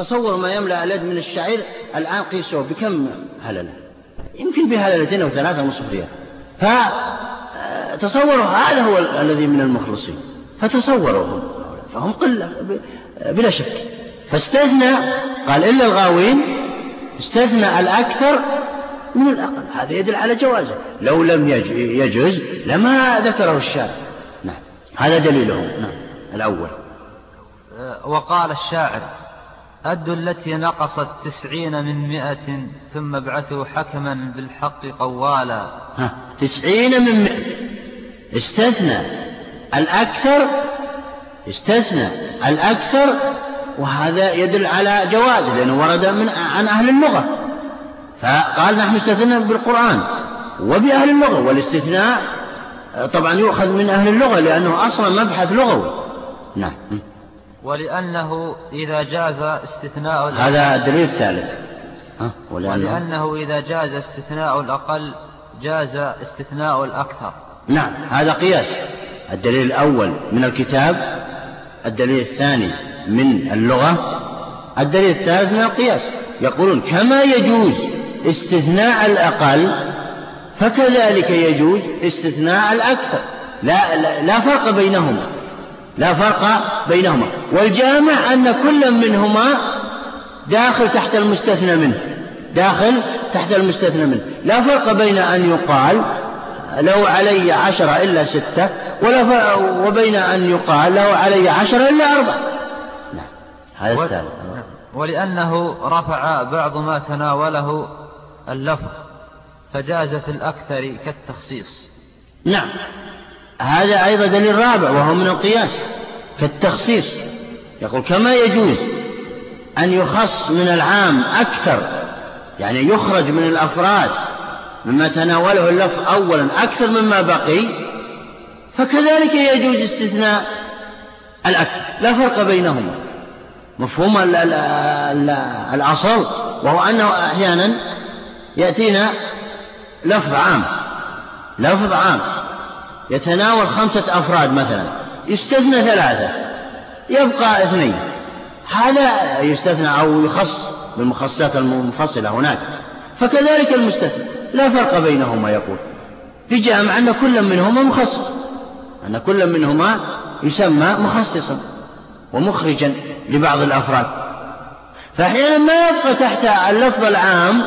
تصور ما يملأ اليد من الشعير الآن قيسوه بكم هللة يمكن بهللتين أو ثلاثة ونصف ريال. فتصوروا هذا هو الذي من المخلصين. فتصوروا هم. فهم قلة بلا شك. فاستثنى قال إلا الغاوين استثنى الأكثر من الأقل. هذا يدل على جوازه. لو لم يجوز لما ذكره الشارع نعم. هذا دليله نعم. الأول. وقال الشاعر أدوا التي نقصت تسعين من مئة ثم ابعثوا حكما بالحق قوالا ها تسعين من مئة. استثنى. الأكثر استثنى. الأكثر وهذا يدل على جوازه لأنه ورد من عن أهل اللغة. فقال نحن استثنى بالقرآن وبأهل اللغة والاستثناء طبعا يؤخذ من أهل اللغة لأنه أصلا مبحث لغوي. نعم. ولأنه إذا جاز استثناء هذا الدليل الثالث ولأنه, ولأنه إذا جاز استثناء الأقل جاز استثناء الأكثر. نعم هذا قياس. الدليل الأول من الكتاب الدليل الثاني من اللغة الدليل الثالث من القياس. يقولون كما يجوز استثناء الأقل فكذلك يجوز استثناء الأكثر. لا, لا, لا فرق بينهما. لا فرق بينهما. والجامع أن كل منهما داخل تحت المستثنى منه. داخل تحت المستثنى منه. لا فرق بين أن يقال له علي عشرة إلا ستة ولا فرق وبين أن يقال له علي عشرة إلا أربعة. نعم. هذا الثالث ولأنه رفع بعض ما تناوله اللفظ فجاز في الأكثر كالتخصيص. نعم. هذا أيضا دليل رابع وهو من القياس كالتخصيص. يقول كما يجوز أن يخص من العام أكثر يعني يخرج من الأفراد مما تناوله اللفظ أولا أكثر مما بقي فكذلك يجوز استثناء الأكثر. لا فرق بينهما. مفهوم الأصل وهو أنه أحيانا يأتينا لفظ عام لفظ عام. يتناول خمسة أفراد مثلا. يستثنى ثلاثة. يبقى اثنين. هذا يستثنى أو يخص بالمخصصات المنفصلة هناك. فكذلك المستثنى. لا فرق بينهما يقول. في جامع أن كل منهما مخصص. أن كل منهما يسمى مخصصا ومخرجا لبعض الأفراد. فأحيانا ما يبقى تحت اللفظ العام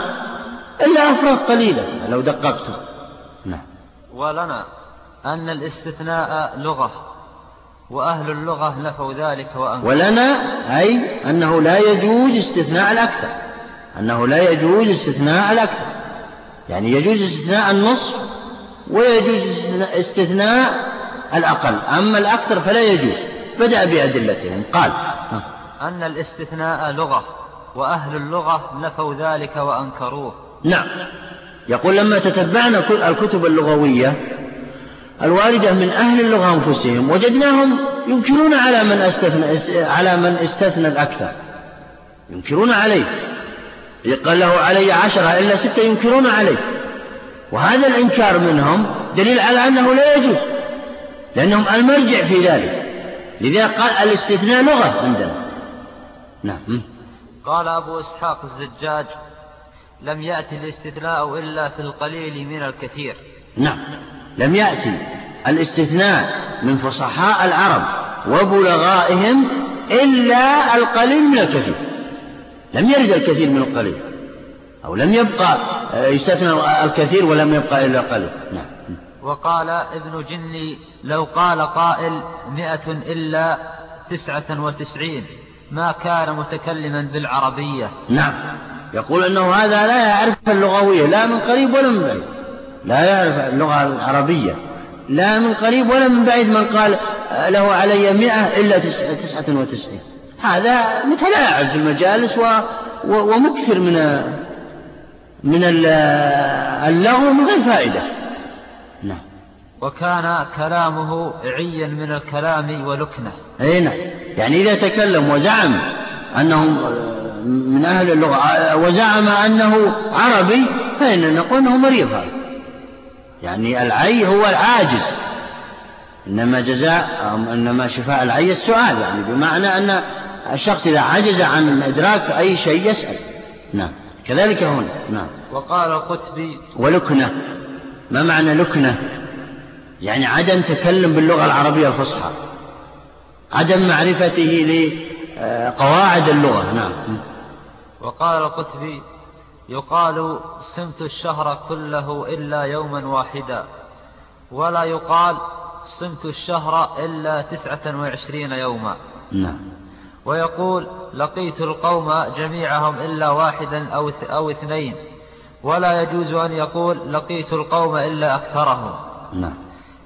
إلا أفراد قليلة لو دققتم. نعم. ولنا أن الاستثناء لغة وأهل اللغة نفوا ذلك وأنكروا ولنا أي أنه لا يجوز استثناء الأكثر أنه لا يجوز استثناء الأكثر. يعني يجوز استثناء النصف ويجوز استثناء الأقل أما الأكثر فلا يجوز. بدأ بأدلتهم. قال أن الاستثناء لغة وأهل اللغة نفوا ذلك وأنكروه. نعم. يقول لما تتبعنا الكتب اللغوية الواردة من أهل اللغة أنفسهم. وجدناهم ينكرون على من استثنى على من استثنى الأكثر. ينكرون عليه. قال له علي عشرة إلا ستة ينكرون عليه. وهذا الإنكار منهم دليل على أنه لا يجوز لأنهم المرجع في ذلك. لذا قال الاستثناء لغة عندنا. نعم. قال أبو إسحاق الزجاج لم يأتي الاستثناء إلا في القليل من الكثير. نعم. لم يأتي الاستثناء من فصحاء العرب وبلغائهم إلا القليل من الكثير. لم يرد الكثير من القليل. أو لم يبقى يستثنى الكثير ولم يبقى إلا القليل نعم. وقال ابن جني لو قال قائل مئة إلا تسعة وتسعين ما كان متكلما بالعربية. نعم. يقول أنه هذا لا يعرف اللغوية لا من قريب ولا من بعيد. لا يعرف اللغة العربية. لا من قريب ولا من بعيد من قال له علي مئة إلا تسعة وتسعين. هذا متلاعب في المجالس و ومكثر من من اللغو من غير فائدة. نعم. وكان كلامه عيا من الكلام ولكنة. أي نعم. يعني إذا تكلم وزعم أنه من أهل اللغة وزعم أنه عربي فإننا نقول أنه مريض هذا. يعني العي هو العاجز. إنما جزاء إنما شفاء العي السؤال يعني بمعنى أن الشخص إذا عجز عن إدراك أي شيء يسأل. نعم. كذلك هنا نعم. وقال القتبي ولكنة. ما معنى لكنة؟ يعني عدم تكلم باللغة العربية الفصحى. عدم معرفته لقواعد اللغة نعم. وقال القتبي يقال صمت الشهر كله إلا يوما واحدا ولا يقال صمت الشهر إلا تسعة وعشرين يوما. نعم. ويقول لقيت القوم جميعهم إلا واحدا أو, أو اثنين ولا يجوز أن يقول لقيت القوم إلا أكثرهم. نعم.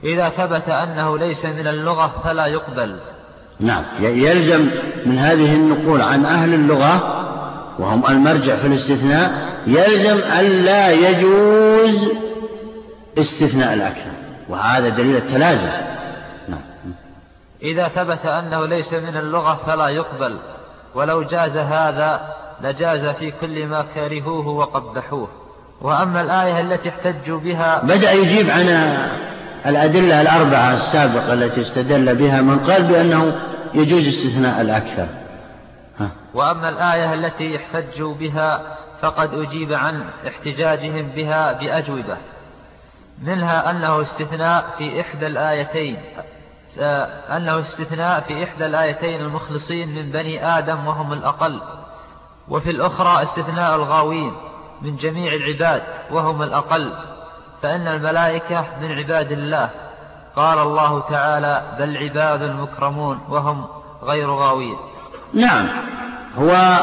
إذا ثبت أنه ليس من اللغة فلا يقبل. نعم. يلزم من هذه النقول عن أهل اللغة وهم المرجع في الاستثناء يلزم ألا يجوز استثناء الأكثر وهذا دليل التلازم. نعم. إذا ثبت أنه ليس من اللغة فلا يقبل. ولو جاز هذا لجاز في كل ما كرهوه وقبحوه. وأما الآية التي احتجوا بها بدأ يجيب عن الأدلة الأربعة السابقة التي استدل بها من قال بأنه يجوز استثناء الأكثر ها. وأما الآية التي احتجوا بها فقد أجيب عن احتجاجهم بها بأجوبة منها أنه استثناء في إحدى الآيتين أنه استثناء في إحدى الآيتين المخلصين من بني آدم وهم الأقل وفي الأخرى استثناء الغاوين من جميع العباد وهم الأقل فإن الملائكة من عباد الله. قال الله تعالى بل عباد مكرمون وهم غير غاوين نعم هو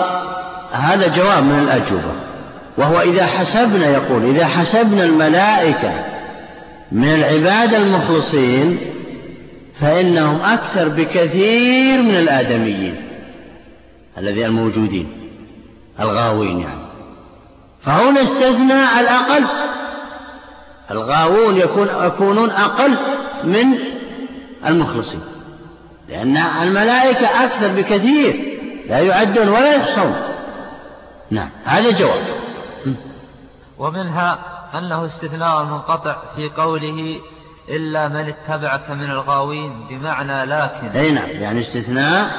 هذا جواب من الأجوبة. وهو إذا حسبنا يقول إذا حسبنا الملائكة من العباد المخلصين فإنهم أكثر بكثير من الآدميين الذي الموجودين الغاوين يعني. فهنا استثنى الأقل. الغاوون يكون يكونون أقل من المخلصين لأن الملائكة أكثر بكثير لا يعدون ولا يحصون نعم هذا جواب. ومنها أنه استثناء منقطع في قوله إلا من اتبعك من الغاوين بمعنى لكن. أي نعم يعني استثناء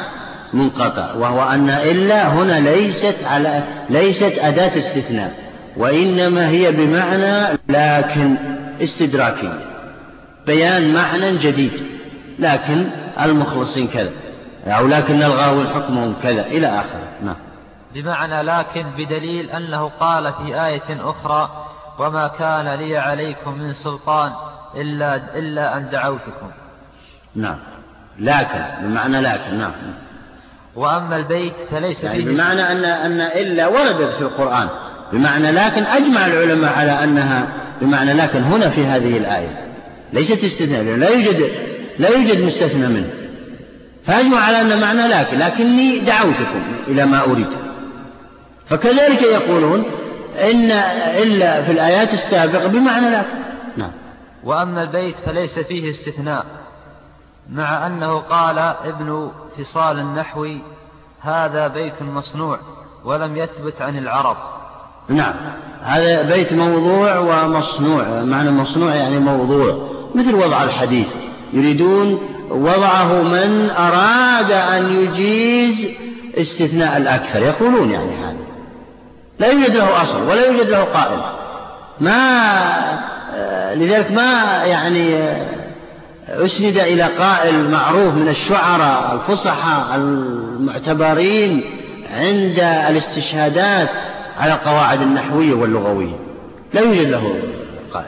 منقطع وهو أن إلا هنا ليست على ليست أداة استثناء وإنما هي بمعنى لكن استدراكي بيان معنى جديد لكن المخلصين كذا أو لكن الغاوين حكمهم كذا إلى آخره. نعم. بمعنى لكن بدليل أنه قال في آية أخرى وما كان لي عليكم من سلطان إلا, إلا أن دعوتكم. نعم. لكن بمعنى لكن نعم. وأما البيت فليس يعني فيه بمعنى أن أن إلا وردت في القرآن. بمعنى لكن أجمع العلماء على أنها بمعنى لكن هنا في هذه الآية. ليست استثناء لا يوجد لا يوجد مستثنى منه. فأجمع على أن معنى لكن لكني دعوتكم إلى ما أريد. فكذلك يقولون إن إلا في الآيات السابقة بمعنى لكن نعم. وأما البيت فليس فيه استثناء مع أنه قال ابن فصال النحوي هذا بيت مصنوع ولم يثبت عن العرب. نعم. هذا بيت موضوع ومصنوع معنى مصنوع يعني موضوع مثل وضع الحديث. يريدون وضعه من أراد أن يجيز استثناء الأكثر يقولون يعني هذا. لا يوجد له أصل ولا يوجد له قائل ما لذلك ما يعني أسند إلى قائل معروف من الشعراء الفصحى المعتبرين عند الاستشهادات على القواعد النحوية واللغوية. لا يوجد له قائل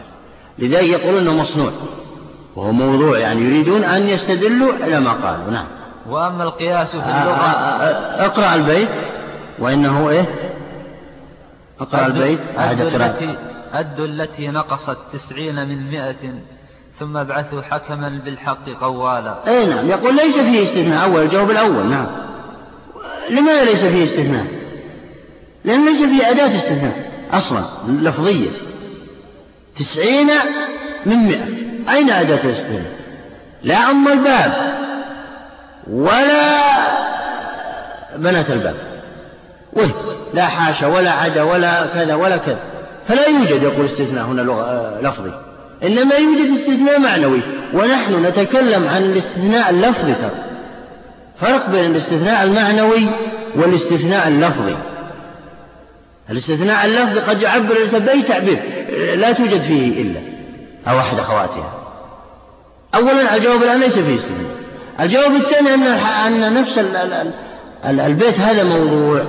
لذلك يقولون أنه مصنوع. وهو موضوع يعني يريدون أن يستدلوا إلى ما قالوا. نعم. وأما القياس في اللغة اقرأ البيت. وإنه إيه؟ أقرأ البيت أعد التي أد التي نقصت تسعين من مئة ثم ابعثوا حكما بالحق قوالا. أي نعم يقول ليس فيه استثناء. أول الجواب الأول نعم. لماذا ليس فيه استثناء؟ لأن ليس فيه أداة استثناء أصلا لفظية. تسعين من مئة. أين أداة الاستثناء؟ لا أم الباب ولا بنات الباب. وين لا حاشا ولا عدا ولا كذا ولا كذا. فلا يوجد يقول استثناء هنا آه، لفظي. إنما يوجد استثناء معنوي. ونحن نتكلم عن الاستثناء اللفظي ترى. فرق بين الاستثناء المعنوي والاستثناء اللفظي. الاستثناء اللفظي قد يعبر الإنسان بأي تعبير لا توجد فيه إلا أو أحد أخواتها. أولا الجواب الآن ليس فيه استثناء. الجواب الثاني أن أن نفس البيت هذا موضوع.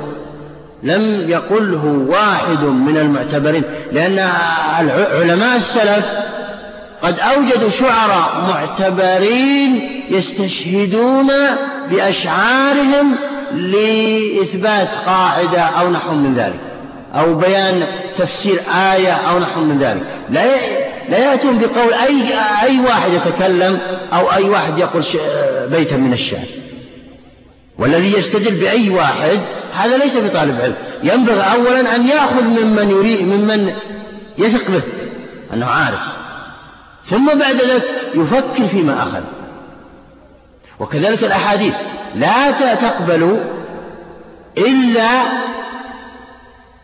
لم يقله واحد من المعتبرين لأن علماء السلف قد أوجدوا شعراء معتبرين يستشهدون بأشعارهم لإثبات قاعدة أو نحو من ذلك أو بيان تفسير آية أو نحو من ذلك. لا لا يأتون بقول أي أي واحد يتكلم أو أي واحد يقول بيتا من الشعر. والذي يستدل بأي واحد هذا ليس بطالب علم. ينبغي أولا أن يأخذ ممن يريد ممن يثق به أنه عارف. ثم بعد ذلك يفكر فيما أخذ. وكذلك الأحاديث. لا تقبل إلا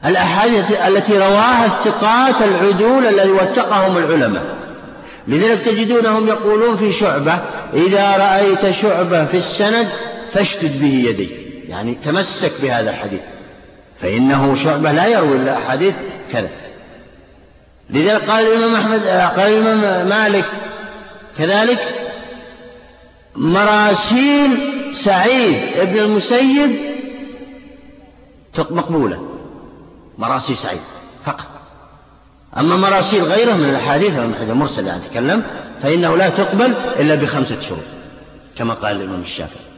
الأحاديث التي رواها الثقات العدول الذي وثقهم العلماء. لذلك تجدونهم يقولون في شعبة إذا رأيت شعبة في السند فاشتد به يديك. يعني تمسك بهذا الحديث. فإنه شعبة لا يروي إلا أحاديث كذا. لذلك قال الإمام أحمد قال الإمام مالك كذلك مراسيل سعيد ابن المسيب مقبولة. مراسيل سعيد فقط. أما مراسيل غيره من الأحاديث هذا مرسل يعني تكلم فإنه لا تقبل إلا بخمسة شروط كما قال الإمام الشافعي.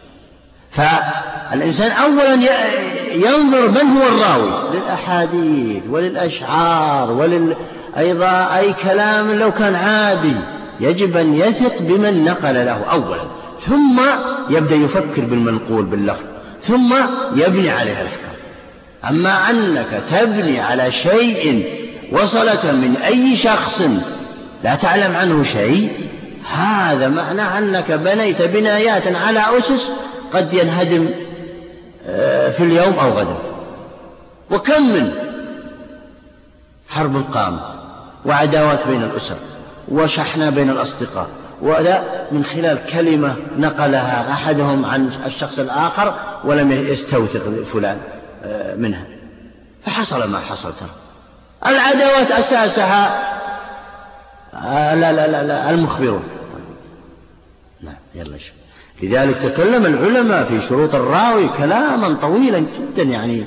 فالإنسان أولا ينظر من هو الراوي؟ للأحاديث وللأشعار ولل أيضا أي كلام لو كان عادي يجب أن يثق بمن نقل له أولا. ثم يبدأ يفكر بالمنقول باللفظ. ثم يبني عليه الأحكام. أما أنك تبني على شيء وصلك من أي شخص لا تعلم عنه شيء هذا معناه أنك بنيت بنايات على أسس قد ينهدم آه، في اليوم أو غدا. وكم من حرب قامت وعداوات بين الأسر وشحنة بين الأصدقاء ولا من خلال كلمة نقلها أحدهم عن الشخص الآخر ولم يستوثق فلان آه، منها. فحصل ما حصل ترى. العداوات أساسها آه، لا لا لا, لا المخبرون. نعم يلا شوف لذلك تكلم العلماء في شروط الراوي كلاما طويلا جدا يعني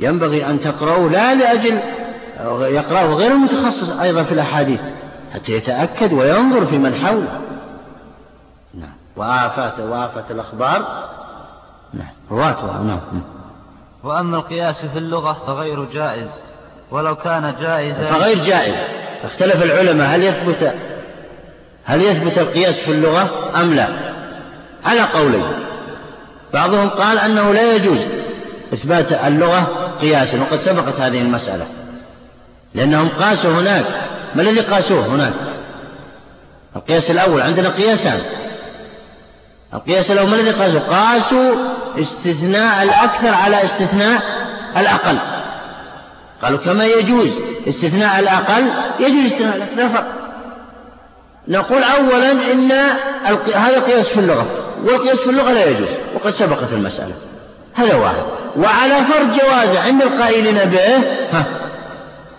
ينبغي أن تقرأه لا لأجل يقرأه غير المتخصص أيضا في الأحاديث حتى يتأكد وينظر في من حوله. نعم. وآفات وآفة الأخبار. نعم. رواتها نعم. وأما القياس في اللغة فغير جائز. ولو كان جائزا فغير جائز. اختلف العلماء هل يثبت هل يثبت القياس في اللغة أم لا؟ على قولين بعضهم قال أنه لا يجوز إثبات اللغة قياسا وقد سبقت هذه المسألة. لأنهم قاسوا هناك. ما الذي قاسوه هناك؟ القياس الأول عندنا قياسان. القياس الأول ما الذي قاسوا قاسوا استثناء الأكثر على استثناء الأقل. قالوا كما يجوز استثناء الأقل يجوز استثناء الأكثر. فقط. نقول أولا إن هذا قياس في اللغة. والقياس في اللغة لا يجوز وقد سبقت المسألة. هذا واحد. وعلى فرض جوازه عند القائلين به ها.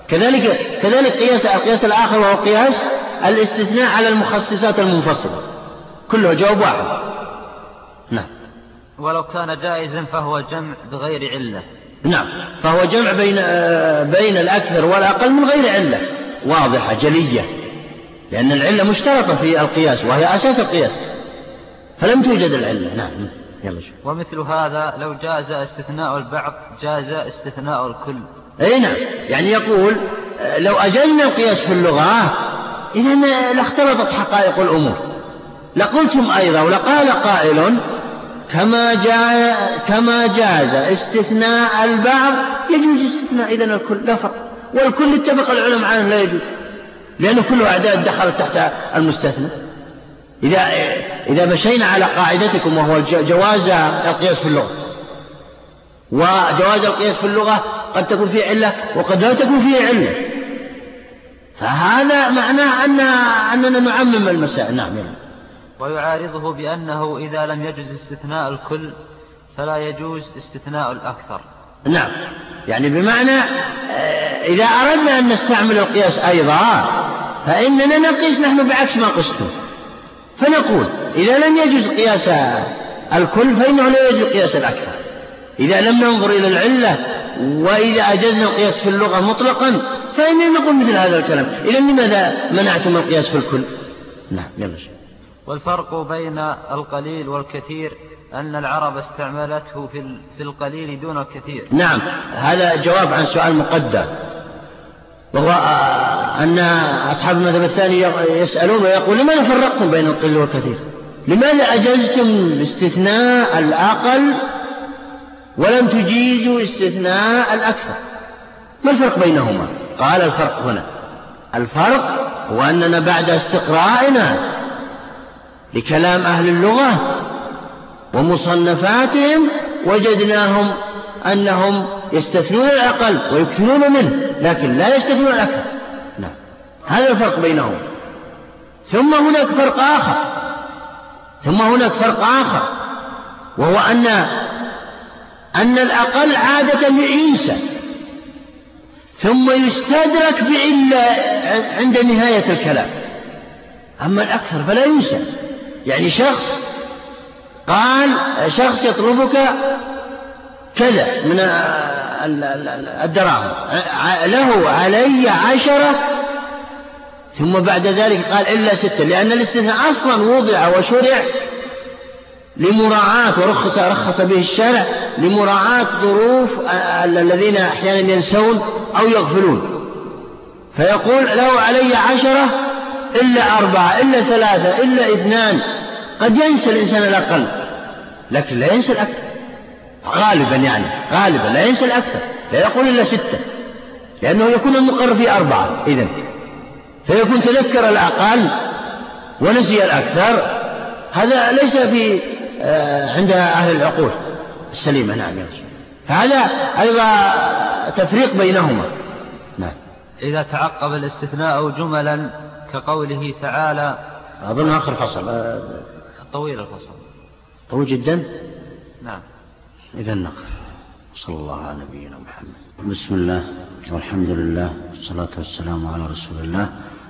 كذلك كذلك قياس القياس الآخر وهو قياس الاستثناء على المخصصات المنفصلة. كله جواب واحد. نعم. ولو كان جائزا فهو جمع بغير علة. نعم. فهو جمع بين آه، بين الأكثر والأقل من غير علة. واضحة جلية. لأن العلة مشترطة في القياس وهي أساس القياس. فلم توجد العلة. نعم. يلا شوف. ومثل هذا لو جاز استثناء البعض جاز استثناء الكل. أي نعم. يعني يقول لو أجلنا القياس في اللغة إذا لاختلطت حقائق الأمور. لقلتم أيضا ولقال قائل كما جاء كما جاز استثناء البعض يجوز استثناء إذا الكل. لا فرق. والكل اتفق العلماء عنه لا يجوز. لأن كل أعداد دخلت تحت المستثنى. إذا إذا مشينا على قاعدتكم وهو جواز القياس في اللغة. وجواز القياس في اللغة قد تكون فيه علة وقد لا تكون فيه علة. فهذا معناه أن أننا نعمم المسائل. نعم يعني. ويعارضه بأنه إذا لم يجز استثناء الكل فلا يجوز استثناء الأكثر. نعم. يعني بمعنى آه، إذا أردنا أن نستعمل القياس أيضا فإننا نقيس نحن بعكس ما قستم. فنقول إذا لم يجوز قياس الكل فإنه لا يجوز قياس الأكثر. إذا لم ننظر إلى العلة وإذا أجزنا القياس في اللغة مطلقا فإننا نقول مثل هذا الكلام. إذا لماذا منعتم القياس في الكل؟ نعم يلا والفرق بين القليل والكثير أن العرب استعملته في القليل دون الكثير. نعم هذا جواب عن سؤال مقدر. وهو أن أصحاب المذهب الثاني يسألون ويقول لماذا فرقتم بين القليل والكثير؟ لماذا أجزتم استثناء الأقل ولم تجيزوا استثناء الأكثر؟ ما الفرق بينهما؟ قال الفرق هنا. الفرق هو أننا بعد استقرائنا لكلام أهل اللغة ومصنفاتهم وجدناهم أنهم يستثنون الأقل ويكثرون منه لكن لا يستثنون الأكثر. نعم. هذا الفرق بينهم. ثم هناك فرق آخر. ثم هناك فرق آخر وهو أن أن الأقل عادة يعيسى ثم يستدرك بعلة عند نهاية الكلام. أما الأكثر فلا ينسى. يعني شخص قال شخص يطلبك كذا من الدراهم. له علي عشرة ثم بعد ذلك قال إلا ستة لأن الاستثناء أصلا وضع وشرع لمراعاة ورخص رخص به الشرع لمراعاة ظروف الذين أحيانا ينسون أو يغفلون. فيقول له علي عشرة إلا أربعة إلا ثلاثة إلا اثنان. قد ينسى الإنسان الأقل لكن لا ينسى الأكثر. غالبا يعني غالبا لا ينسى الأكثر لا يقول إلا ستة لأنه يكون المقرر في أربعة إذن فيكون تذكر الأقل ونسي الأكثر. هذا ليس في آه، عند أهل العقول السليمة نعم يا فهذا أيضا تفريق بينهما. نعم. إذا تعقب الاستثناء جملا كقوله تعالى. أظن آخر فصل آه، طويل الفصل. طويل جدا. نعم. إذا نقف. صلى الله على نبينا محمد. بسم الله والحمد لله والصلاة والسلام على رسول الله.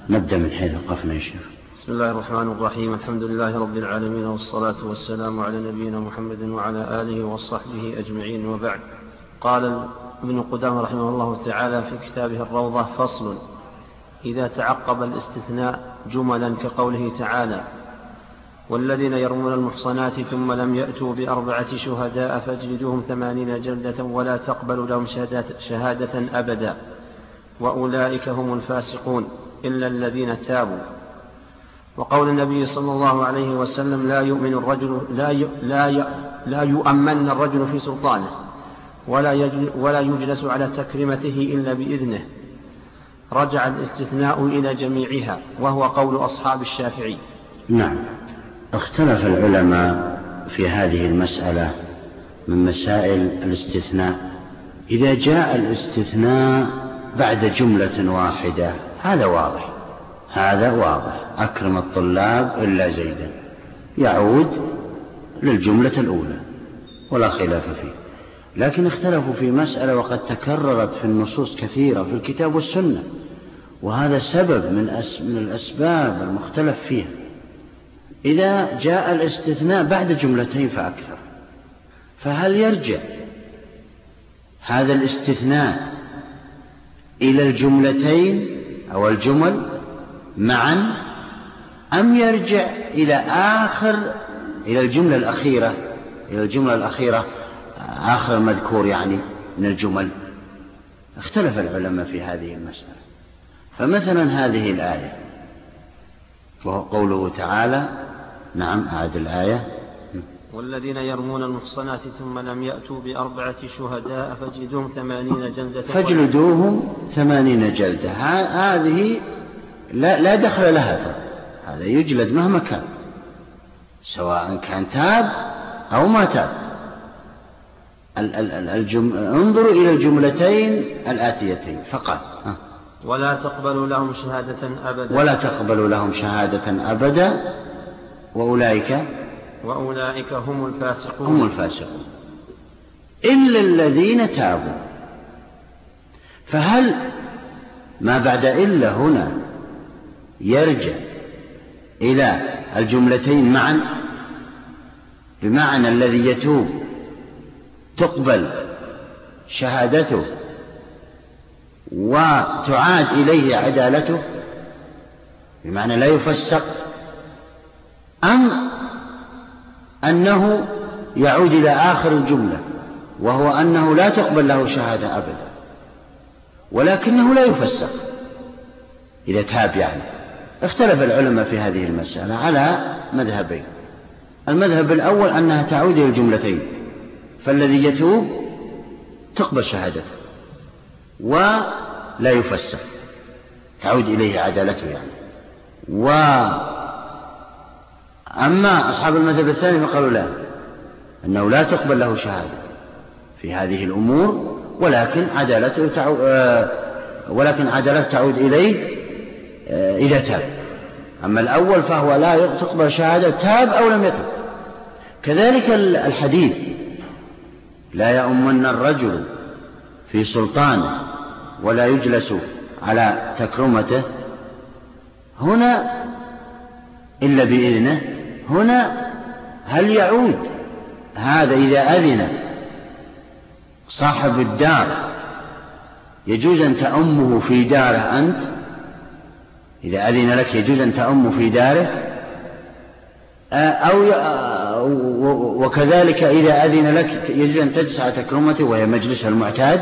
نبدأ من حيث وقفنا يا شيخ. بسم الله الرحمن الرحيم. الحمد لله رب العالمين والصلاة والسلام على نبينا محمد وعلى آله وصحبه أجمعين. وبعد قال ابن قدامة رحمه الله تعالى في كتابه الروضة فصل إذا تعقب الاستثناء جملا كقوله تعالى والذين يرمون المحصنات ثم لم يأتوا بأربعة شهداء فاجلدوهم ثمانين جلدة ولا تقبل لهم شهادة أبدا. وأولئك هم الفاسقون إلا الذين تابوا. وقول النبي صلى الله عليه وسلم لا يؤمن الرجل لا لا لا يؤمن الرجل في سلطانه ولا ولا يجلس على تكريمته إلا بإذنه. رجع الاستثناء إلى جميعها وهو قول أصحاب الشافعي. نعم. اختلف العلماء في هذه المسألة من مسائل الاستثناء. إذا جاء الاستثناء بعد جملة واحدة هذا واضح. هذا واضح. أكرم الطلاب إلا زيدا. يعود للجملة الأولى ولا خلاف فيه. لكن اختلفوا في مسألة وقد تكررت في النصوص كثيرة في الكتاب والسنة وهذا سبب من, أس من الأسباب المختلف فيها. إذا جاء الاستثناء بعد جملتين فأكثر. فهل يرجع هذا الاستثناء إلى الجملتين أو الجمل معا أم يرجع إلى آخر إلى الجملة الأخيرة إلى الجملة الأخيرة آخر المذكور يعني من الجمل؟ اختلف العلماء في هذه المسألة. فمثلا هذه الآية وهو قوله تعالى نعم أعد الآية. والذين يرمون المحصنات ثم لم يأتوا بأربعة شهداء فاجلدوهم ثمانين جلدة. فاجلدوهم ثمانين جلدة. هذه لا, لا دخل لها. هذا يجلد مهما كان سواء كان تاب أو ما تاب. الجم... انظروا إلى الجملتين الآتيتين فقط. ولا تقبلوا لهم شهادة أبدا. ولا تقبلوا لهم شهادة أبدا. وأولئك وأولئك هم الفاسقون. هم الفاسقون. إلا الذين تابوا. فهل ما بعد إلا هنا يرجع إلى الجملتين معا؟ بمعنى الذي يتوب تقبل شهادته وتعاد إليه عدالته بمعنى لا يفسق أم أنه يعود إلى آخر الجملة وهو أنه لا تقبل له شهادة أبدا ولكنه لا يفسق إذا تاب يعني. اختلف العلماء في هذه المسألة على مذهبين. المذهب الأول أنها تعود إلى الجملتين فالذي يتوب تقبل شهادته ولا يفسق تعود إليه عدالته يعني. أما أصحاب المذهب الثاني فقالوا لا أنه لا تقبل له شهادة في هذه الأمور ولكن عدالته تعود آه، ولكن عدالته تعود إليه آه، إذا تاب. أما الأول فهو لا تقبل شهادة تاب أو لم يتب. كذلك الحديث لا يؤمن الرجل في سلطانه ولا يجلس على تكرمته هنا إلا بإذنه هنا هل يعود؟ هذا إذا أذن صاحب الدار يجوز أن تأمه في داره أنت؟ إذا أذن لك يجوز أن تأمه في داره؟ أو وكذلك إذا أذن لك يجوز أن تجلس على تكرمته وهي مجلسها المعتاد؟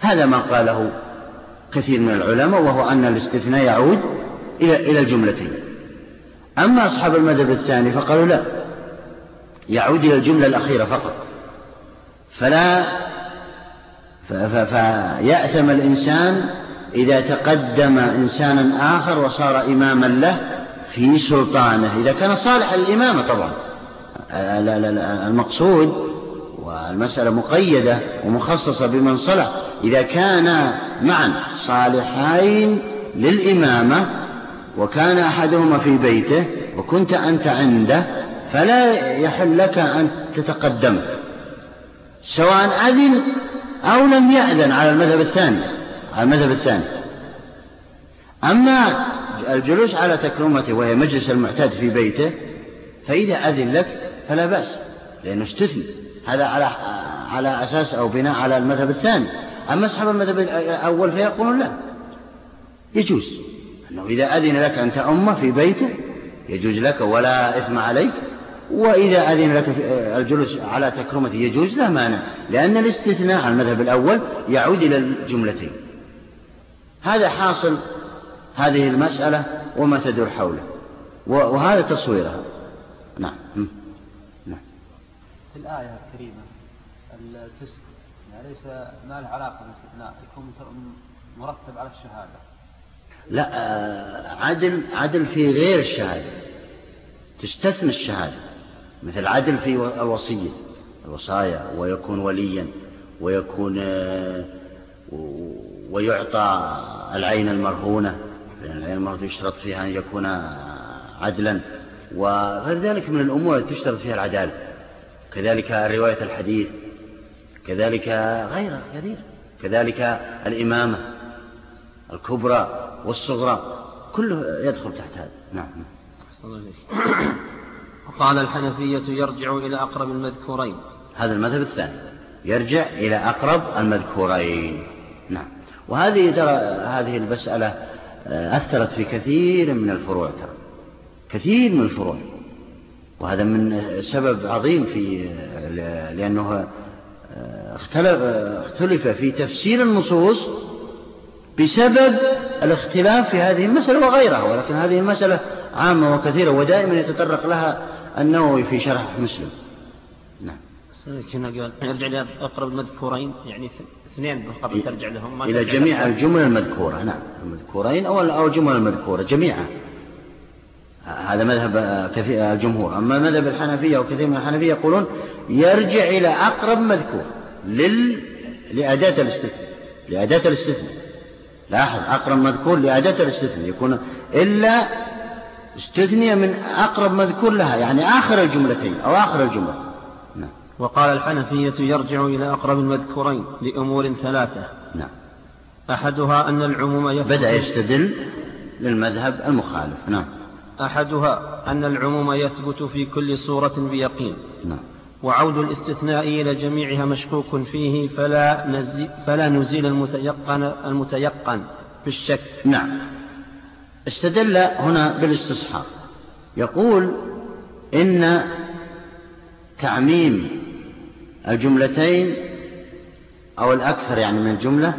هذا ما قاله كثير من العلماء وهو أن الاستثناء يعود إلى الجملتين. أما أصحاب المذهب الثاني فقالوا لا يعود إلى الجملة الأخيرة فقط. فلا فيأثم الإنسان إذا تقدم إنسانا آخر وصار إماما له في سلطانه. إذا كان صالح الإمامة طبعا. المقصود والمسألة مقيدة ومخصصة بمن صلح. إذا كان معا صالحين للإمامة وكان أحدهما في بيته وكنت أنت عنده فلا يحل لك أن تتقدم. سواء أذن أو لم يأذن على المذهب الثاني على المذهب الثاني. أما الجلوس على تكرمته وهي مجلس المعتاد في بيته فإذا أذن لك فلا بأس لأنه استثني. هذا على على أساس أو بناء على المذهب الثاني. أما أصحاب المذهب الأول فيقولون لا يجوز. أنه إذا أذن لك أن تأم في بيته يجوز لك ولا إثم عليك وإذا أذن لك الجلوس على تكرمته يجوز لا مانع لأن الاستثناء على المذهب الأول يعود إلى الجملتين. هذا حاصل هذه المسألة وما تدور حوله وهذا تصويرها. نعم. نعم. في الآية الكريمة الفسق يعني ليس ما له علاقة بالاستثناء يكون مرتب على الشهادة. لا عدل عدل في غير الشهادة. تستثنى الشهادة. مثل عدل في الوصية. الوصايا ويكون وليا ويكون ويعطى العين المرهونة. العين المرهونة يشترط فيها أن يكون عدلا. وغير ذلك من الأمور التي تشترط فيها العدالة. كذلك رواية الحديث. كذلك غيره كثير. كذلك الإمامة. الكبرى. والصغرى كله يدخل تحت هذا. نعم وقال الحنفية يرجع إلى أقرب المذكورين. هذا المذهب الثاني. يرجع إلى أقرب المذكورين. نعم. وهذه ترى هذه المسألة آه، أثرت في كثير من الفروع ترى. كثير من الفروع. وهذا من سبب عظيم في آه، لأنه آه، اختلف, اختلف في تفسير النصوص بسبب الاختلاف في هذه المسألة وغيرها ولكن هذه المسألة عامة وكثيرة ودائما يتطرق لها النووي في شرح مسلم. نعم. كنا قال يرجع إلى أقرب المذكورين يعني اثنين قبل ترجع لهم إلى جميع الجمل المذكورة نعم. المذكورين أو أو الجمل المذكورة جميعا. هذا مذهب الجمهور. أما مذهب الحنفية وكثير من الحنفية يقولون يرجع إلى أقرب مذكور لل... لأداة الاستثناء. لأداة الاستثناء. لاحظ أقرب مذكور لأداة الاستثناء يكون إلا استثني من أقرب مذكور لها يعني آخر الجملتين أو آخر الجملة. نعم. وقال الحنفية يرجع إلى أقرب المذكورين لأمور ثلاثة. نعم. أحدها أن العموم يثبت بدأ يستدل للمذهب المخالف. نعم. أحدها أن العموم يثبت في كل صورة بيقين. نعم. وعود الاستثناء إلى جميعها مشكوك فيه فلا, فلا نزيل المتيقن, المتيقن بالشك. نعم. استدل هنا بالاستصحاب. يقول إن تعميم الجملتين أو الأكثر يعني من الجملة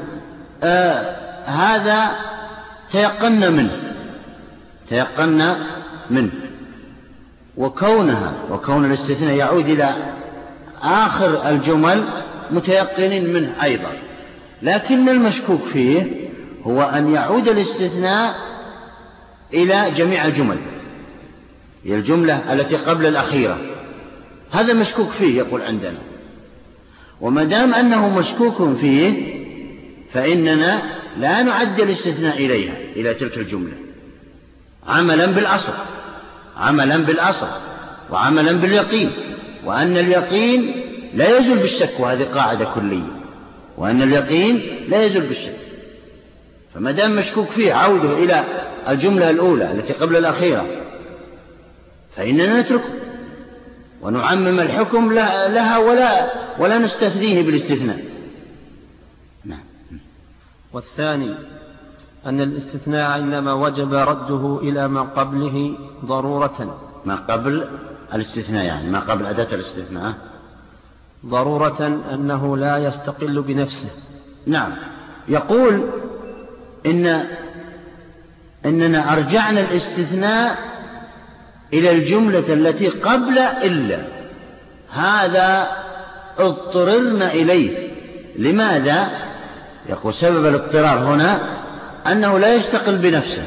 آه هذا تيقنا منه. تيقنا منه. وكونها وكون الاستثناء يعود إلى آخر الجمل متيقنين منه أيضا. لكن المشكوك فيه هو أن يعود الاستثناء إلى جميع الجمل. هي الجملة التي قبل الأخيرة. هذا مشكوك فيه يقول عندنا. وما دام أنه مشكوك فيه فإننا لا نعد الاستثناء إليها إلى تلك الجملة. عملا بالأصل. عملا بالأصل. وعملا باليقين. وأن اليقين لا يزول بالشك وهذه قاعدة كلية وأن اليقين لا يزول بالشك. فما دام مشكوك فيه عوده إلى الجملة الأولى التي قبل الأخيرة فإننا نتركه. ونعمم الحكم لها ولا ولا نستثنيه بالاستثناء. نعم. والثاني أن الاستثناء إنما وجب رده إلى ما قبله ضرورة. ما قبل الاستثناء يعني ما قبل أداة الاستثناء. ضرورة أنه لا يستقل بنفسه. نعم. يقول إن إننا أرجعنا الاستثناء إلى الجملة التي قبل إلا. هذا اضطررنا إليه. لماذا؟ يقول سبب الاضطرار هنا أنه لا يستقل بنفسه.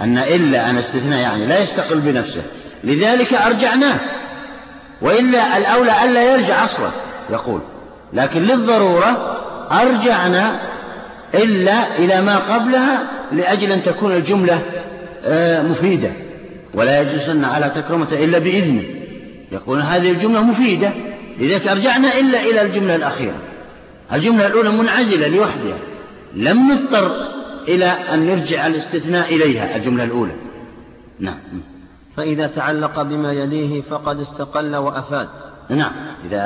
أن إلا أن استثناء يعني لا يستقل بنفسه. لذلك أرجعناه. وإلا الأولى ألا يرجع أصلا يقول. لكن للضرورة أرجعنا إلا إلى ما قبلها لأجل أن تكون الجملة آه، مفيدة. ولا يجلسن على تكرمة إلا بإذنه. يقول هذه الجملة مفيدة لذلك أرجعنا إلا إلى الجملة الأخيرة. الجملة الأولى منعزلة لوحدها. لم نضطر إلى أن نرجع الاستثناء إليها الجملة الأولى. نعم. فإذا تعلق بما يليه فقد استقل وأفاد. نعم. إذا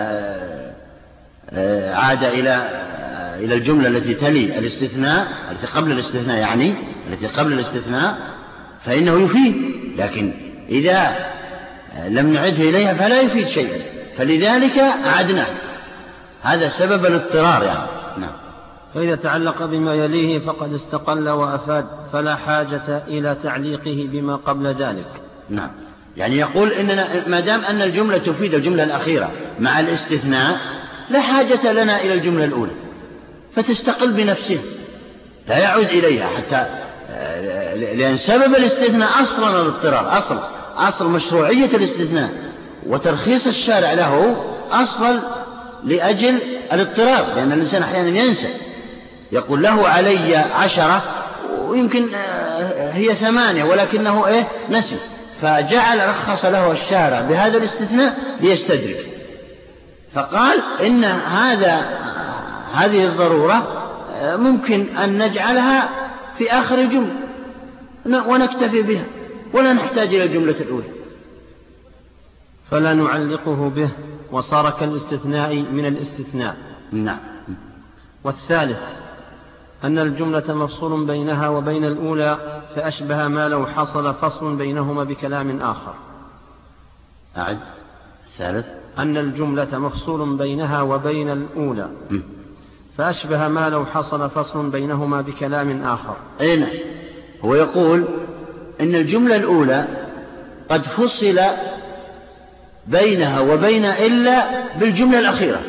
آه، عاد إلى آه، إلى الجملة التي تلي الاستثناء التي قبل الاستثناء يعني التي قبل الاستثناء فإنه يفيد. لكن إذا آه، لم نعده إليها فلا يفيد شيئا. فلذلك أعدناه. هذا سبب الاضطرار يعني. نعم. فإذا تعلق بما يليه فقد استقل وأفاد فلا حاجة إلى تعليقه بما قبل ذلك. نعم. يعني يقول إننا ما دام أن الجملة تفيد الجملة الأخيرة مع الاستثناء لا حاجة لنا إلى الجملة الأولى. فتستقل بنفسها لا يعود إليها حتى لأن سبب الاستثناء أصلا الاضطرار أصل أصل مشروعية الاستثناء. وترخيص الشارع له أصل لأجل الاضطرار لأن الإنسان أحيانا ينسى. يقول له علي عشرة ويمكن آه، هي ثمانية ولكنه إيه؟ نسي. فجعل رخص له الشارع بهذا الاستثناء ليستدرك. فقال إن هذا هذه الضرورة ممكن أن نجعلها في آخر الجملة ونكتفي بها ولا نحتاج إلى الجملة الأولى. فلا نعلقه به وصار كالاستثناء من الاستثناء. نعم. والثالث أن الجملة مفصول بينها وبين الأولى فأشبه ما لو حصل فصل بينهما بكلام آخر. أعد. الثالث أن الجملة مفصول بينها وبين الأولى. فأشبه ما لو حصل فصل بينهما بكلام آخر. أي نعم. هو يقول إن الجملة الأولى قد فصل بينها وبين إلا بالجملة الأخيرة.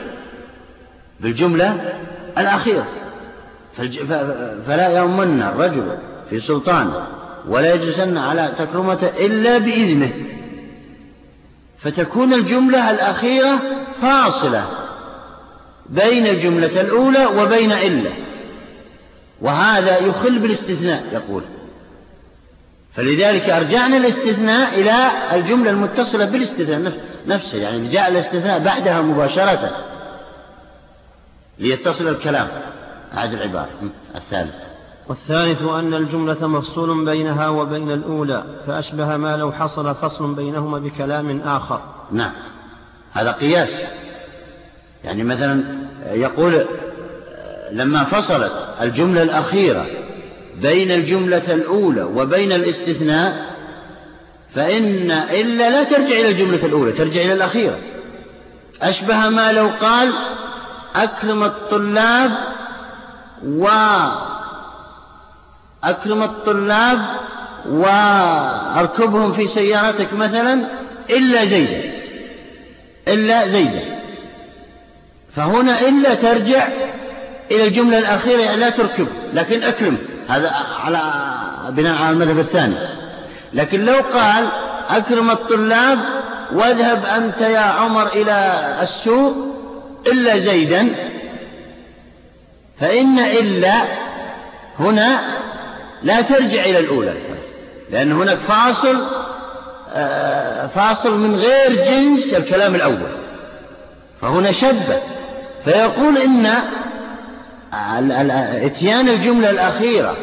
بالجملة الأخيرة. فلا يؤمن الرجل في سلطانه ولا يجلسن على تكرمته إلا بإذنه. فتكون الجملة الأخيرة فاصلة بين الجملة الأولى وبين إلا. وهذا يخل بالاستثناء يقول. فلذلك أرجعنا الاستثناء إلى الجملة المتصلة بالاستثناء نفسه يعني جاء الاستثناء بعدها مباشرة ليتصل الكلام. هذه العبارة. الثالث. والثالث أن الجملة مفصول بينها وبين الأولى فأشبه ما لو حصل فصل بينهما بكلام آخر. نعم. هذا قياس. يعني مثلا يقول لما فصلت الجملة الأخيرة بين الجملة الأولى وبين الاستثناء فإن إلا لا ترجع إلى الجملة الأولى ترجع إلى الأخيرة. أشبه ما لو قال أكرم الطلاب و أكرم الطلاب وأركبهم في سيارتك مثلا إلا زيدا إلا زيدا فهنا إلا ترجع إلى الجملة الأخيرة يعني لا تركب لكن أكرم. هذا على بناء على المذهب الثاني. لكن لو قال أكرم الطلاب واذهب أنت يا عمر إلى السوق إلا زيدا فإن إلا هنا لا ترجع إلى الأولى. لأن هناك فاصل آه، فاصل من غير جنس الكلام الأول. فهنا شبه. فيقول إن إتيان الجملة الأخيرة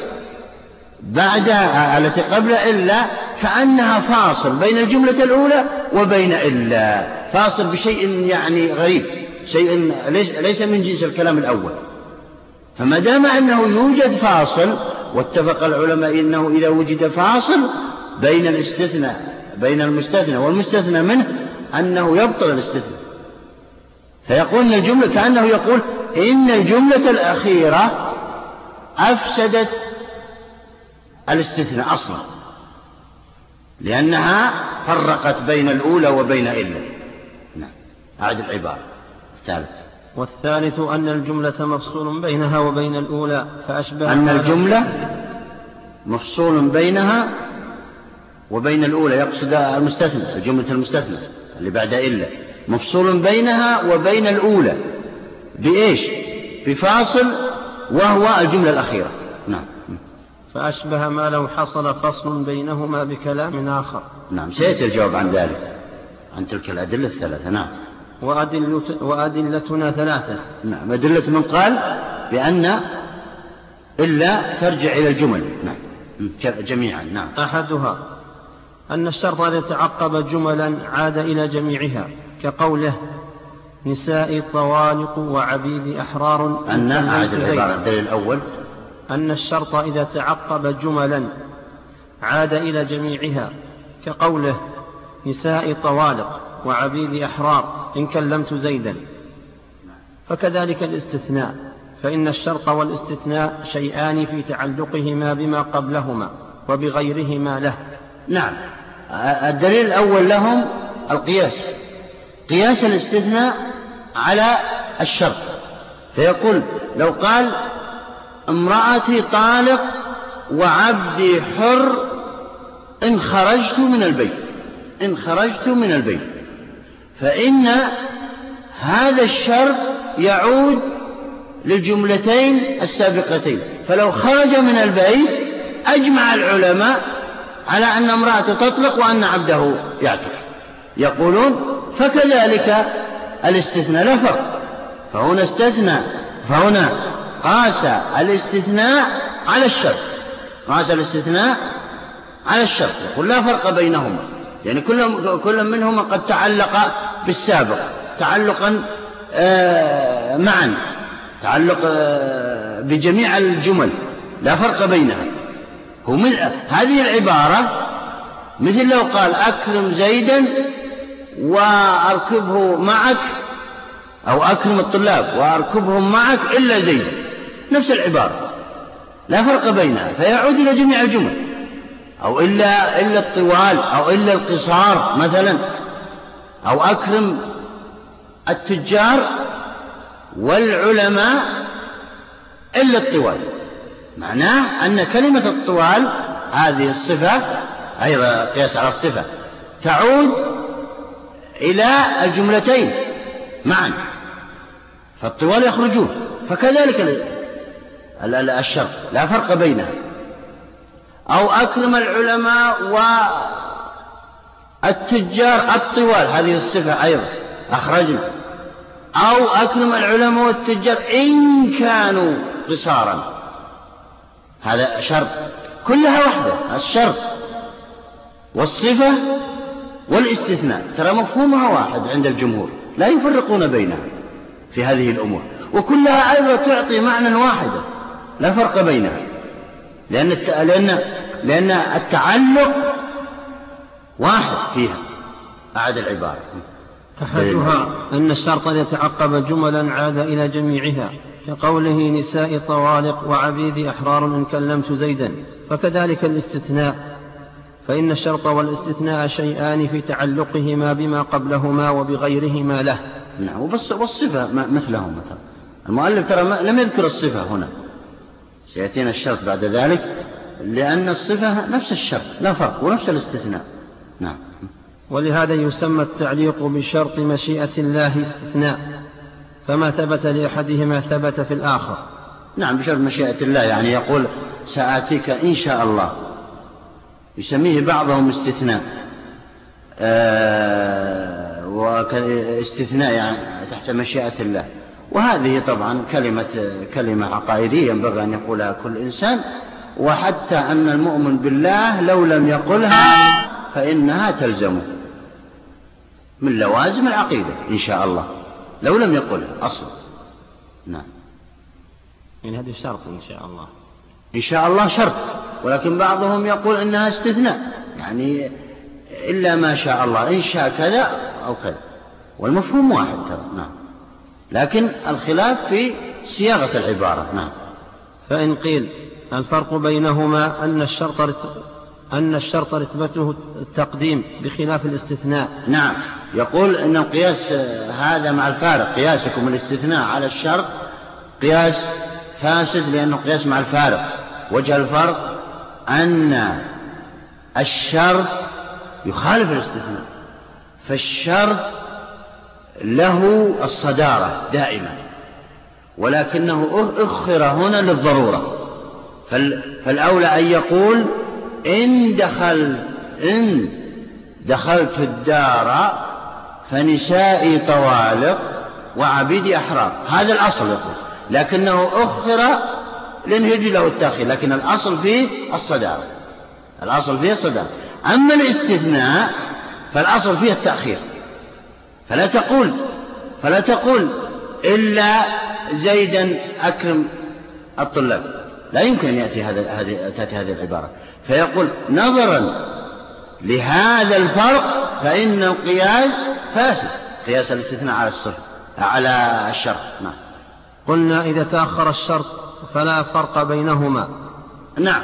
بعد التي قبل إلا كأنها فاصل بين الجملة الأولى وبين إلا. فاصل بشيء يعني غريب شيء ليس من جنس الكلام الأول. فما دام أنه يوجد فاصل واتفق العلماء أنه إذا وجد فاصل بين الاستثناء بين المستثنى والمستثنى منه أنه يبطل الاستثناء. فيقول إن الجملة كأنه يقول إن الجملة الأخيرة أفسدت الاستثناء أصلا لأنها فرقت بين الأولى وبين إلا نعم. أعد العبارة. الثالث والثالث أن الجملة مفصول بينها وبين الأولى فأشبه أن الجملة مفصول بينها وبين الأولى يقصد المستثنى الجملة المستثنى اللي بعد إلا. مفصول بينها وبين الأولى. بإيش؟ بفاصل وهو الجملة الأخيرة. نعم. فأشبه ما لو حصل فصل بينهما بكلام آخر. نعم سيأتي الجواب عن ذلك عن تلك الأدلة الثلاثة. نعم. وأدلتنا ثلاثة. نعم أدلة من قال بأن إلا ترجع إلى الجمل. نعم. جميعا نعم. أحدها أن الشرط إذا تعقب جملا عاد إلى جميعها كقوله نساء طوالق وعبيد أحرار أن أعد العبارة. الدليل الأول أن الشرط إذا تعقب جملا عاد إلى جميعها كقوله نساء طوالق وعبيد أحرار إن كلمت زيدا. فكذلك الاستثناء فإن الشرط والاستثناء شيئان في تعلقهما بما قبلهما وبغيرهما له. نعم. الدليل الأول لهم القياس. قياس الاستثناء على الشرط. فيقول لو قال امرأتي طالق وعبدي حر إن خرجت من البيت. إن خرجت من البيت. فإن هذا الشرط يعود للجملتين السابقتين. فلو خرج من البيت أجمع العلماء على أن امرأته تطلق وأن عبده يعتق. يقولون فكذلك الاستثناء لا فرق. فهنا استثنى فهنا قاس الاستثناء على الشرط. قاس الاستثناء على الشرط. يقول لا فرق بينهما. يعني كل كل منهما قد تعلق بالسابق تعلقا آه، معا تعلق آه، بجميع الجمل لا فرق بينها. هو هذه العبارة مثل لو قال أكرم زيدا وأركبه معك أو أكرم الطلاب وأركبهم معك إلا زيد. نفس العبارة. لا فرق بينها فيعود إلى جميع الجمل. أو إلا إلا الطوال أو إلا القصار مثلا. أو أكرم التجار والعلماء إلا الطوال. معناه أن كلمة الطوال هذه الصفة أيضا قياس على الصفة تعود إلى الجملتين معا فالطوال يخرجون فكذلك الشرط لا فرق بينها. أو أكرم العلماء والتجار الطوال هذه الصفة أيضا أخرجنا. أو أكرم العلماء والتجار إن كانوا قصارا. هذا شرط. كلها واحدة الشرط. والصفة والاستثناء. ترى مفهومها واحد عند الجمهور. لا يفرقون بينها في هذه الأمور. وكلها أيضا تعطي معنى واحدا لا فرق بينها. لأن لأن لأن التعلق واحد فيها أعد العبارة. أحدها أن الشرط يتعقب جملا عاد إلى جميعها كقوله نساء طوالق وعبيد أحرار إن كلمت زيدا فكذلك الاستثناء فإن الشرط والاستثناء شيئان في تعلقهما بما قبلهما وبغيرهما له. نعم والصفة مثلهم مثلا. المؤلف ترى لم يذكر الصفة هنا. سيأتينا الشرط بعد ذلك لأن الصفة نفس الشرط لا فرق ونفس الاستثناء. نعم. ولهذا يسمى التعليق بشرط مشيئة الله استثناء فما ثبت لأحدهما ثبت في الآخر. نعم بشرط مشيئة الله يعني يقول سآتيك إن شاء الله. يسميه بعضهم استثناء. آه واستثناء يعني تحت مشيئة الله. وهذه طبعا كلمة كلمة عقائدية ينبغي أن يقولها كل إنسان وحتى أن المؤمن بالله لو لم يقلها فإنها تلزمه من لوازم العقيدة إن شاء الله. لو لم يقلها أصلا نعم. يعني هذه شرط إن شاء الله. إن شاء الله شرط. ولكن بعضهم يقول إنها استثناء. يعني إلا ما شاء الله. إن شاء كذا أو كذا. والمفهوم واحد ترى. نعم. لكن الخلاف في صياغة العبارة. نعم. فإن قيل الفرق بينهما أن الشرط أن الشرط رتبته التقديم بخلاف الاستثناء. نعم. يقول أن القياس هذا مع الفارق. قياسكم الاستثناء على الشرط قياس فاسد لأنه قياس مع الفارق. وجه الفرق أن الشرط يخالف الاستثناء فالشرط له الصدارة دائما ولكنه أخر هنا للضرورة. فالأولى أن يقول إن دخل إن دخلت الدار فنسائي طوالق وعبيدي أحرار. هذا الأصل لكنه أخر لنهج له التأخير لكن الأصل فيه الصدارة الأصل فيه الصدارة أما الاستثناء فالأصل فيه التأخير. فلا تقول فلا تقول إلا زيدا أكرم الطلاب. لا يمكن أن يأتي هذا هذه تأتي هذه العبارة. فيقول نظرا لهذا الفرق فإن القياس فاسد. قياس الاستثناء على الصرف على الشرط. نعم. قلنا إذا تأخر الشرط فلا فرق بينهما. نعم.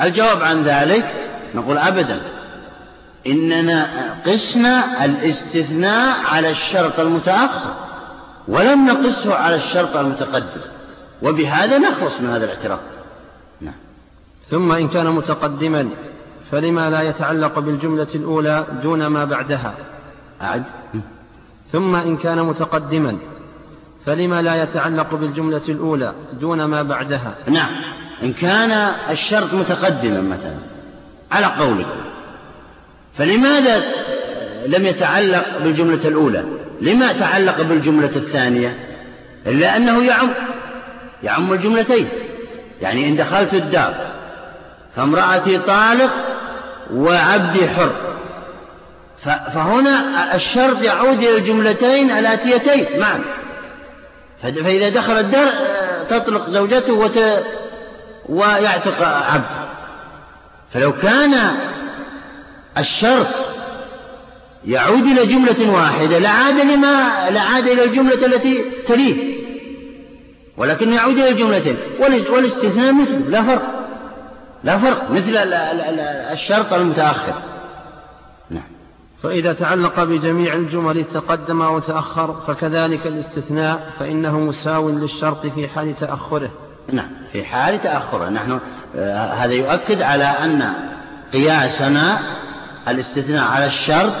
الجواب عن ذلك نقول أبدا. إننا قسنا الاستثناء على الشرط المتأخر ولم نقسه على الشرط المتقدم. وبهذا نخلص من هذا الاعتراف ثم إن كان متقدما فلما لا يتعلق بالجملة الأولى دون ما بعدها؟ أعد. ثم إن كان متقدما فلما لا يتعلق بالجملة الأولى دون ما بعدها؟ نعم. إن كان الشرط متقدما مثلا على قولك. فلماذا لم يتعلق بالجملة الأولى؟ لما تعلق بالجملة الثانية؟ إلا أنه يعم يعم الجملتين. يعني إن دخلت الدار فامرأتي طالق وعبدي حر. فهنا الشرط يعود إلى الجملتين الآتيتين معا فإذا دخل الدار تطلق زوجته وت... ويعتق عبد فلو كان الشرط يعود إلى جملة واحدة لعاد لما لعاد إلى الجملة التي تليه. ولكن يعود إلى الجملتين والاستثناء مثله لا فرق. لا فرق مثل الشرط المتأخر. نعم. فإذا تعلق بجميع الجمل تقدم أو تأخر فكذلك الاستثناء فإنه مساو للشرط في حال تأخره. نعم في حال تأخره. نحن آه هذا يؤكد على أن قياسنا الاستثناء على الشرط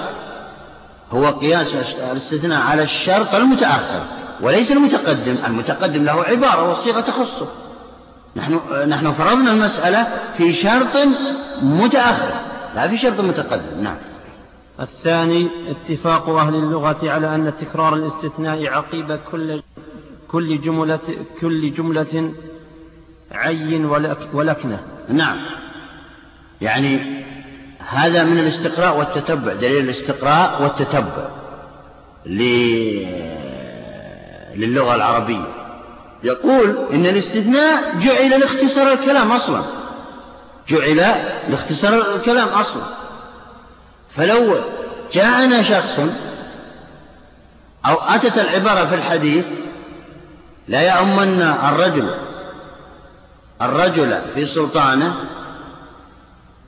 هو قياس الاستثناء على الشرط المتأخر وليس المتقدم. المتقدم له عبارة والصيغة تخصه. نحن نحن فرضنا المسألة في شرط متأخر لا في شرط متقدم نعم. الثاني اتفاق أهل اللغة على أن تكرار الاستثناء عقيب كل كل جملة كل جملة عين ولكنة. نعم. يعني هذا من الاستقراء والتتبع دليل الاستقراء والتتبع للغة العربية. يقول إن الاستثناء جعل لاختصار الكلام أصلا. جعل لاختصار الكلام أصلا. فلو جاءنا شخص أو أتت العبارة في الحديث لا يؤمن الرجل الرجل في سلطانه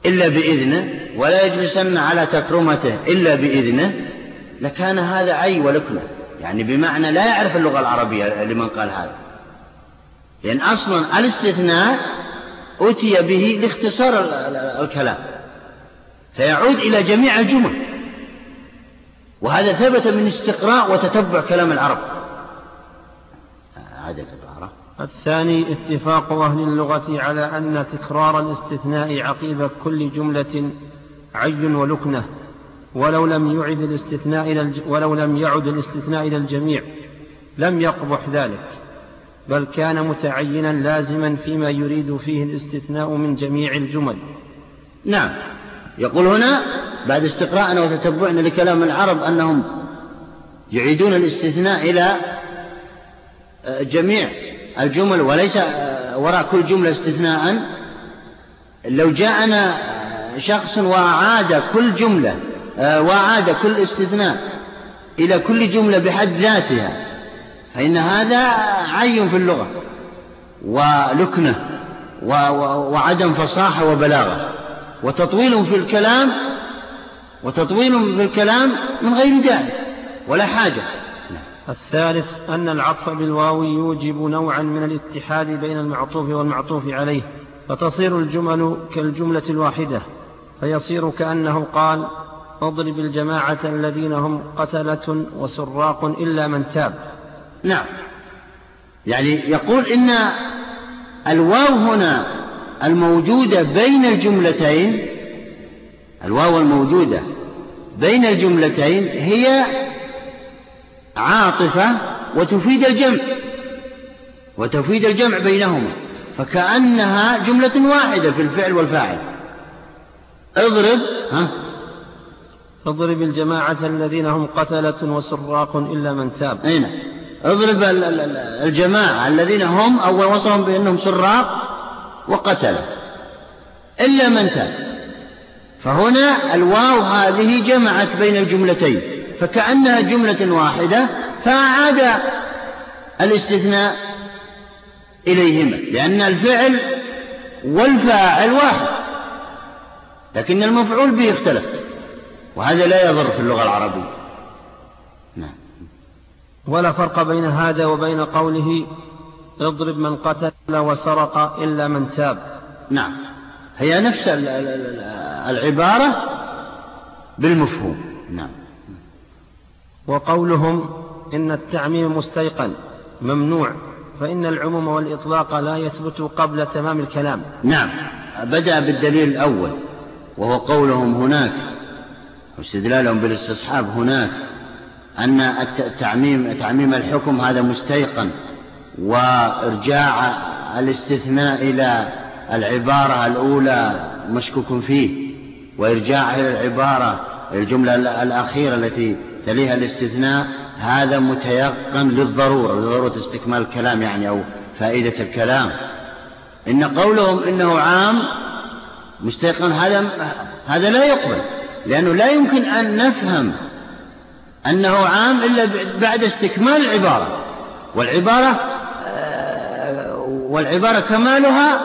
إلا بإذنه ولا يجلسن على تكرمته إلا بإذنه لكان هذا عي ولكنه. يعني بمعنى لا يعرف اللغة العربية لمن قال هذا. لأن أصلا الاستثناء أتي به لاختصار الكلام فيعود إلى جميع الجمل. وهذا ثبت من استقراء وتتبع كلام العرب. عدد العبارة الثاني اتفاق أهل اللغة على أن تكرار الاستثناء عقيب كل جملة عي ولكنة ولو لم يعد الاستثناء إلى ولو لم يعد الاستثناء إلى الجميع لم يقبح ذلك. بل كان متعينا لازما فيما يريد فيه الاستثناء من جميع الجمل. نعم. يقول هنا بعد استقراءنا وتتبعنا لكلام العرب أنهم يعيدون الاستثناء إلى آه، جميع الجمل وليس آه، وراء كل جملة استثناء. لو جاءنا شخص وأعاد كل جملة آه، وأعاد كل استثناء إلى كل جملة بحد ذاتها فإن هذا عي في اللغة ولكنة وعدم فصاحة وبلاغة وتطويل في الكلام وتطويل في الكلام من غير داعي ولا حاجة. الثالث أن العطف بالواو يوجب نوعا من الاتحاد بين المعطوف والمعطوف عليه فتصير الجمل كالجملة الواحدة فيصير كأنه قال اضرب الجماعة الذين هم قتلة وسراق إلا من تاب. نعم. يعني يقول إن الواو هنا الموجودة بين الجملتين الواو الموجودة بين الجملتين هي عاطفة وتفيد الجمع وتفيد الجمع بينهما فكأنها جملة واحدة في الفعل والفاعل. اضرب ها؟ اضرب الجماعة الذين هم قتلة وسراق إلا من تاب. أين؟ نعم. اضرب الجماعة الذين هم أول وصفهم بأنهم سراق وقتلة إلا من تاب. فهنا الواو هذه جمعت بين الجملتين. فكأنها جملة واحدة فأعاد الاستثناء إليهما لأن الفعل والفاعل واحد. لكن المفعول به اختلف وهذا لا يضر في اللغة العربية. ولا فرق بين هذا وبين قوله اضرب من قتل وسرق إلا من تاب. نعم. هي نفس العبارة بالمفهوم. نعم. وقولهم إن التعميم مستيقن ممنوع فإن العموم والإطلاق لا يثبت قبل تمام الكلام. نعم. بدأ بالدليل الأول وهو قولهم هناك واستدلالهم بالاستصحاب هناك أن التعميم تعميم الحكم هذا مستيقن وإرجاع الاستثناء إلى العبارة الأولى مشكوك فيه وإرجاع إلى العبارة الجملة الأخيرة التي تليها الاستثناء هذا متيقن للضرورة لضرورة استكمال الكلام يعني أو فائدة الكلام. إن قولهم إنه عام مستيقن هذا هذا لا يقبل لأنه لا يمكن أن نفهم أنه عام إلا بعد استكمال العبارة. والعبارة آه، والعبارة كمالها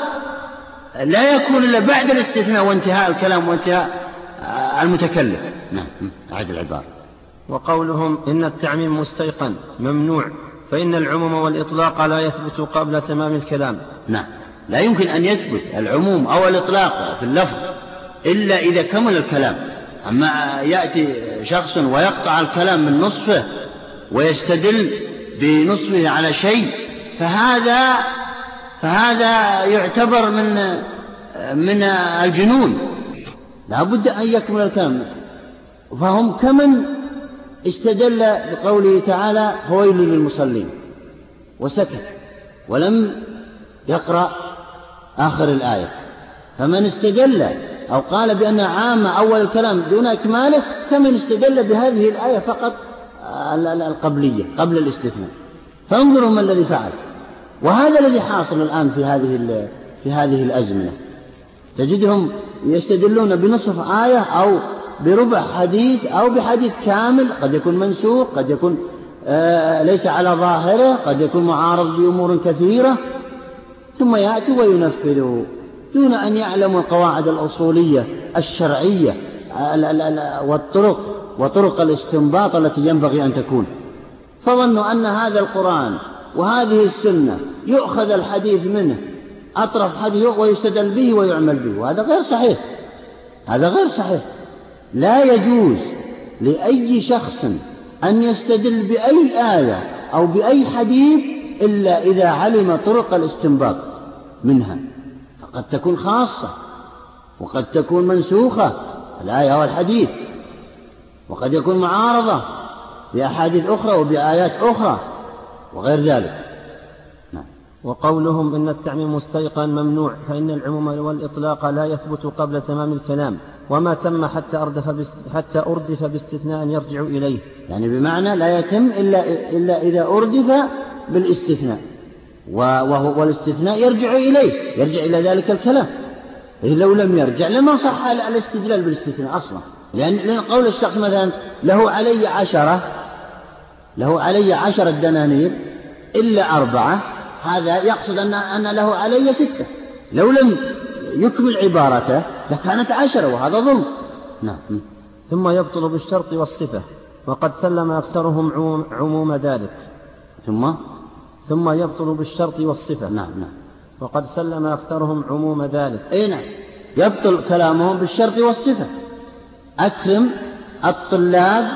لا يكون إلا بعد الاستثناء وانتهاء الكلام وانتهاء آه، المتكلم. نعم أعد العبارة. وقولهم إن التعميم مستيقن ممنوع فإن العموم والإطلاق لا يثبت قبل تمام الكلام. نعم لا يمكن أن يثبت العموم أو الإطلاق في اللفظ إلا إذا كمل الكلام. أما يأتي شخص ويقطع الكلام من نصفه ويستدل بنصفه على شيء فهذا فهذا يعتبر من من الجنون. لا بد أن يكمل الكلام. فهم كمن استدل بقوله تعالى فويل للمصلين وسكت ولم يقرأ آخر الآية. فمن استدل أو قال بأن عامة أول الكلام دون إكماله كمن استدل بهذه الآية فقط القبلية قبل الاستثناء. فانظروا ما الذي فعل. وهذا الذي حاصل الآن في هذه في هذه الأزمنة. تجدهم يستدلون بنصف آية أو بربع حديث أو بحديث كامل. قد يكون منسوخ قد يكون آه ليس على ظاهره قد يكون معارض بأمور كثيرة. ثم يأتي وينفذ. دون أن يعلموا القواعد الأصولية الشرعية والطرق وطرق الاستنباط التي ينبغي أن تكون. فظنوا أن هذا القرآن وهذه السنة يؤخذ الحديث منه أطرف حديث ويستدل به ويعمل به. وهذا غير صحيح. هذا غير صحيح. لا يجوز لأي شخص أن يستدل بأي آية أو بأي حديث إلا إذا علم طرق الاستنباط منها. فقد تكون خاصة وقد تكون منسوخة الآية والحديث وقد يكون معارضة بأحاديث أخرى وبآيات أخرى وغير ذلك. نعم. وقولهم إن التعميم مستيقن ممنوع فإن العموم والإطلاق لا يثبت قبل تمام الكلام وما تم حتى أردف حتى أردف باستثناء يرجع إليه. يعني بمعنى لا يتم إلا إلا إذا أردف بالاستثناء. وهو والاستثناء يرجع إليه يرجع إلى ذلك الكلام. لو لم يرجع لما صح الاستدلال بالاستثناء أصلا. لأن, لأن قول الشخص مثلا له علي عشرة له علي عشرة دنانير إلا أربعة هذا يقصد أن أن له علي ستة. لو لم يكمل عبارته لكانت عشرة وهذا ظلم. نعم. ثم يبطل بالشرط والصفة وقد سلم أكثرهم عموم ذلك. ثم؟ ثم يبطل بالشرط والصفة. نعم نعم. وقد سلم أكثرهم عموم ذلك. أي نعم. يبطل كلامهم بالشرط والصفة. أكرم الطلاب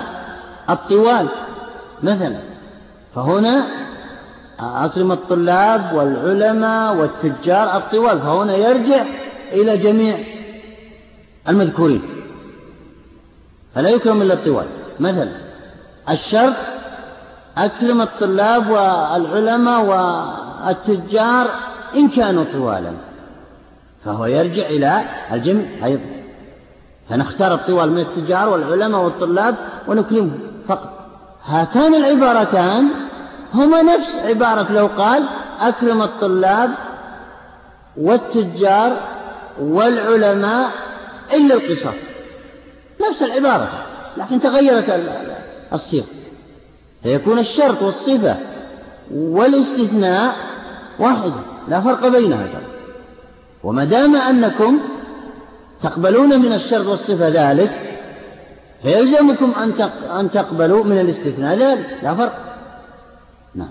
الطوال مثلا. فهنا أكرم الطلاب والعلماء والتجار الطوال فهنا يرجع إلى جميع المذكورين. فلا يكرم إلا الطوال. مثلا الشرط أكرم الطلاب والعلماء والتجار إن كانوا طوالا. فهو يرجع إلى الجميع أيضا. فنختار الطوال من التجار والعلماء والطلاب ونكرمهم فقط. هاتان العبارتان هما نفس عبارة لو قال أكرم الطلاب والتجار والعلماء إلا القصار نفس العبارة لكن تغيرت الصيغة. فيكون الشرط والصفة والاستثناء واحد لا فرق بينها وما دام أنكم تقبلون من الشرط والصفة ذلك فيلزمكم أن تقبلوا من الاستثناء ذلك لا فرق. نعم.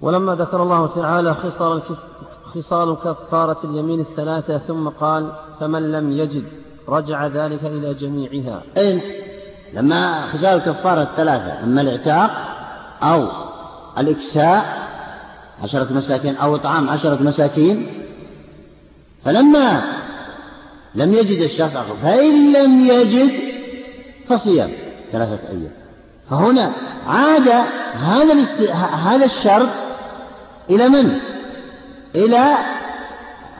ولما ذكر الله تعالى خصال خصال كفارة اليمين الثلاثة ثم قال فمن لم يجد رجع ذلك إلى جميعها. أين لما خصال الكفارة الثلاثة أما الاعتاق أو الإكساء عشرة مساكين أو إطعام عشرة مساكين فلما لم يجد الشخص فإن لم يجد فصيام ثلاثة أيام فهنا عاد هذا هذا الشرط إلى من؟ إلى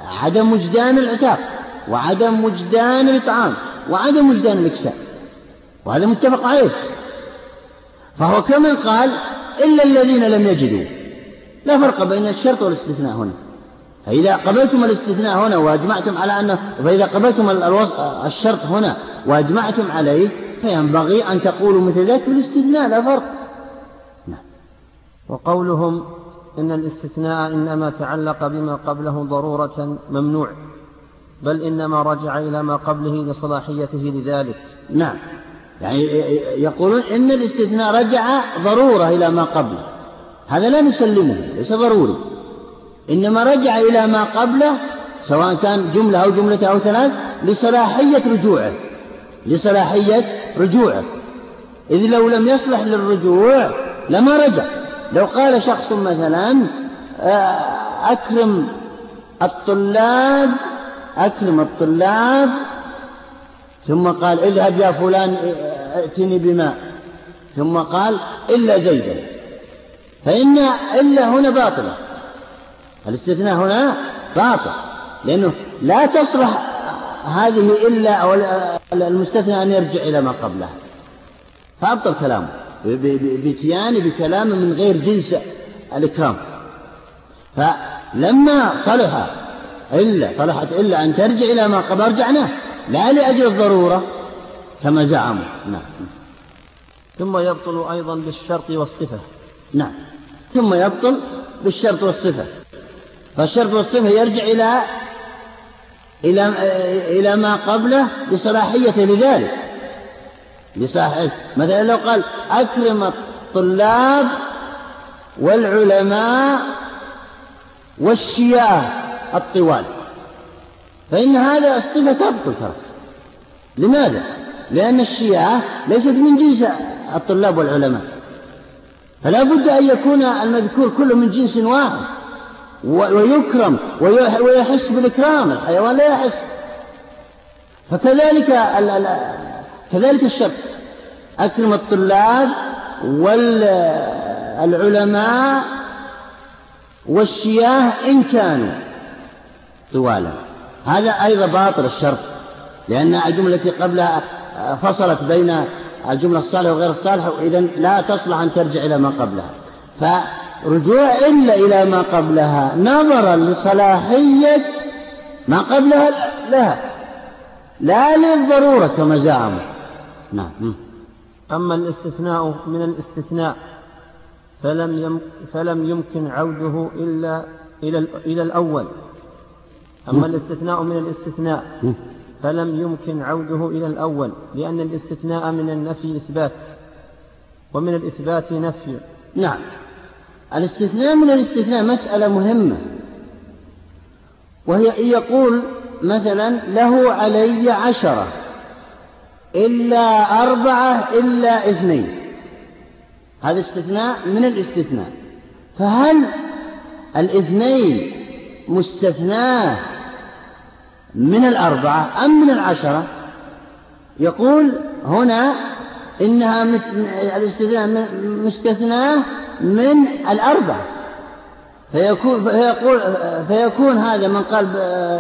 عدم وجدان العتاق وعدم وجدان الإطعام وعدم وجدان الإكساء وهذا متفق عليه. فهو كمن قال إلا الذين لم يجدوا. لا فرق بين الشرط والاستثناء هنا. فإذا قبلتم الاستثناء هنا وأجمعتم على أنه فإذا قبلتم الشرط هنا وأجمعتم عليه فينبغي أن تقولوا مثل ذلك في الاستثناء لا فرق. نعم. وقولهم إن الاستثناء إنما تعلق بما قبله ضرورة ممنوع بل إنما رجع إلى ما قبله لصلاحيته لذلك. نعم. يعني يقولون إن الاستثناء رجع ضرورة إلى ما قبله. هذا لا نسلمه ليس ضروري. إنما رجع إلى ما قبله سواء كان جملة أو جملة أو ثلاث لصلاحية رجوعه. لصلاحية رجوعه. إذ لو لم يصلح للرجوع لما رجع. لو قال شخص مثلا آه، أكرم الطلاب أكرم الطلاب ثم قال اذهب يا فلان ائتني بماء ثم قال إلا زيدا. فإن إلا هنا باطلة. الاستثناء هنا باطل. لأنه لا تصلح هذه إلا أو المستثنى أن يرجع إلى ما قبلها. فأبطل كلامه. بإتيان بكلام من غير جنس الإكرام. فلما صلح إلا صلحت إلا أن ترجع إلى ما قبل رجعناه لا لأجل الضرورة كما زعموا. نعم. ثم يبطل أيضا بالشرط والصفة. نعم. ثم يبطل بالشرط والصفة. فالشرط والصفة يرجع إلى إلى إلى ما قبله بصلاحية لذلك. بصلاحية مثلا لو قال أكرم الطلاب والعلماء والشياه الطوال. فإن هذا الصفة تبطل ترى لماذا؟ لأن الشياه ليست من جنس الطلاب والعلماء. فلا بد أن يكون المذكور كله من جنس واحد. ويكرم ويحس بالإكرام الحيوان لا يحس. فكذلك كذلك الشرط أكرم الطلاب والعلماء والشياه إن كانوا طوالا. هذا أيضا باطل الشرط لأن الجملة التي قبلها فصلت بين الجملة الصالحة وغير الصالحة وإذا لا تصلح أن ترجع إلى ما قبلها. فرجوع إلا إلى ما قبلها نظرا لصلاحية ما قبلها لها لا للضرورة كما زعموا نعم. أما الاستثناء من الاستثناء فلم يم فلم يمكن عوده إلا إلى إلى الأول. أما الاستثناء من الاستثناء فلم يمكن عوده إلى الأول لأن الاستثناء من النفي إثبات ومن الإثبات نفي. نعم. الاستثناء من الاستثناء مسألة مهمة وهي إن يقول مثلا له علي عشرة إلا أربعة إلا اثنين. هذا استثناء من الاستثناء. فهل الاثنين مستثناة من الأربعة أم من العشرة؟ يقول هنا إنها الاستثناء مستثناة من الأربعة. فيكون فيقول فيكون هذا من قال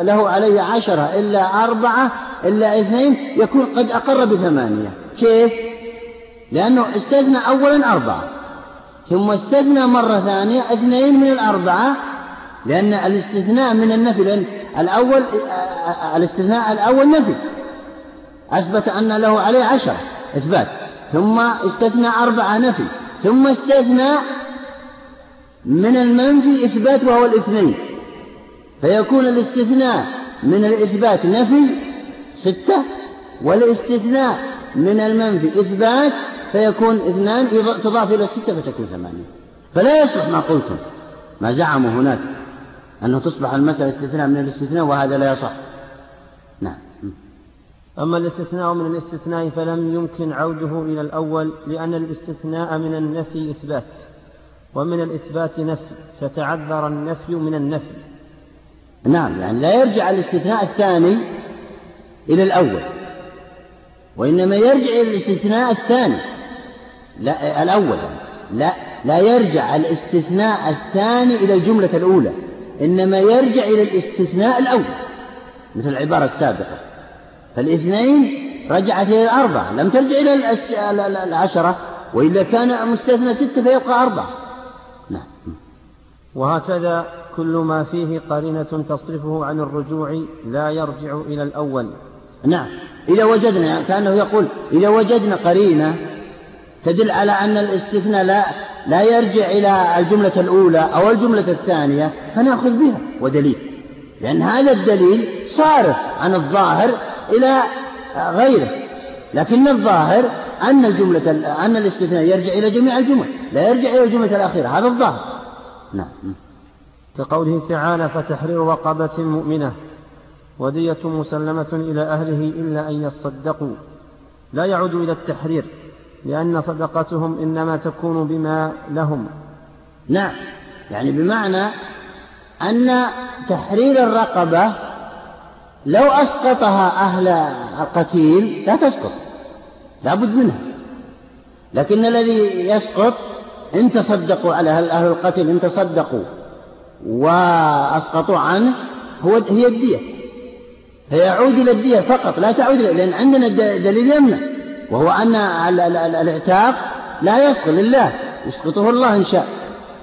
له علي عشرة إلا أربعة إلا اثنين يكون قد أقر بثمانية. كيف؟ لأنه استثنى أولا أربعة ثم استثنى مرة ثانية اثنين من الأربعة لأن الاستثناء من النفي لأن الأول الاستثناء الأول نفي أثبت أن له عليه عشرة إثبات. ثم استثنى أربعة نفي. ثم استثنى من المنفي إثبات وهو الاثنين. فيكون الاستثناء من الإثبات نفي ستة والاستثناء من المنفي إثبات فيكون اثنان تضاف إلى الستة فتكون ثمانية. فلا يصلح ما قلتم. ما زعموا هناك. أنه تصبح المسألة استثناء من الاستثناء وهذا لا يصح. نعم. أما الاستثناء من الاستثناء فلم يمكن عوده إلى الأول لأن الاستثناء من النفي إثبات. ومن الإثبات نفي فتعذر النفي من النفي. نعم يعني لا يرجع الاستثناء الثاني إلى الأول. وإنما يرجع إلى الاستثناء الثاني. لا الأول. لا لا يرجع الاستثناء الثاني إلى الجملة الأولى. إنما يرجع إلى الاستثناء الأول مثل العبارة السابقة. فالاثنين رجعت إلى الأربعة لم ترجع إلى العشرة وإلا كان مستثنى ستة فيبقى أربعة. نعم. وهكذا كل ما فيه قرينة تصرفه عن الرجوع لا يرجع إلى الأول. نعم. إذا وجدنا كأنه يقول إذا وجدنا قرينة تدل على أن الاستثناء لا لا يرجع إلى الجملة الأولى أو الجملة الثانية فنأخذ بها ودليل لأن هذا الدليل صارف عن الظاهر إلى غيره. لكن الظاهر أن الجملة أن الاستثناء يرجع إلى جميع الجمل لا يرجع إلى الجملة الأخيرة هذا الظاهر. نعم. كقوله تعالى فتحرير رقبة مؤمنة ودية مسلمة إلى أهله إلا أن يصدقوا. لا يعود إلى التحرير. لأن صدقتهم إنما تكون بما لهم. نعم. يعني بمعنى أن تحرير الرقبة لو أسقطها أهل القتيل لا تسقط لا بد منها. لكن الذي يسقط إن تصدقوا على أهل القتل إن تصدقوا وأسقطوا عنه هو هي الدية. فيعود إلى الدية فقط لا تعود لأن عندنا دليل يمنع. وهو أن الإعتاق لا يسقط لله يسقطه الله إن شاء.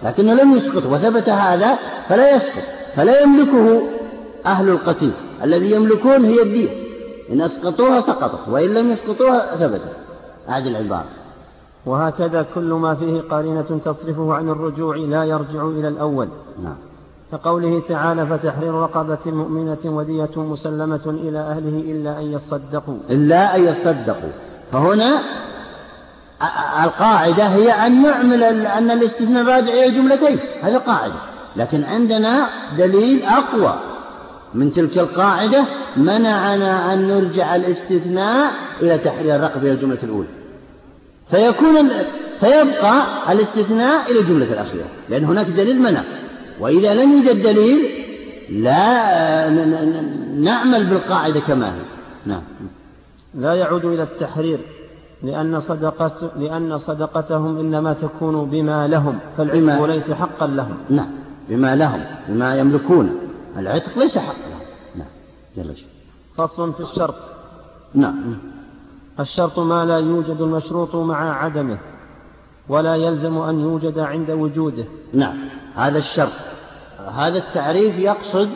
لكنه لم يسقطه وثبت هذا فلا يسقط فلا يملكه أهل القتيل. الذي يملكون هي الدية إن أسقطوها سقطت وإن لم يسقطوها ثبتت. أعد العبارة. وهكذا كل ما فيه قرينة تصرفه عن الرجوع لا يرجع إلى الأول. نعم. كقوله تعالى فتحرير رقبة مؤمنة ودية مسلمة إلى أهله إلا أن يصدقوا. إلا أن يصدقوا. فهنا القاعدة هي أن نعمل أن الاستثناء راجع إلى جملتين. هذه القاعدة لكن عندنا دليل أقوى. من تلك القاعدة منعنا أن نرجع الاستثناء إلى تحرير الرقبة إلى الجملة الأولى. فيكون فيبقى الاستثناء إلى الجملة الأخيرة. لأن هناك دليل منع. وإذا لم يوجد دليل لا نعمل بالقاعدة كما هي. نعم. لا يعود إلى التحرير لأن صدقة لأن صدقتهم إنما تكون بما لهم فالعتق ليس حقا لهم. نعم بما لهم بما يملكون. العتق ليس حقا لهم. نعم فصل في الشرط. نعم. الشرط ما لا يوجد المشروط مع عدمه ولا يلزم أن يوجد عند وجوده. نعم هذا الشرط. هذا التعريف يقصد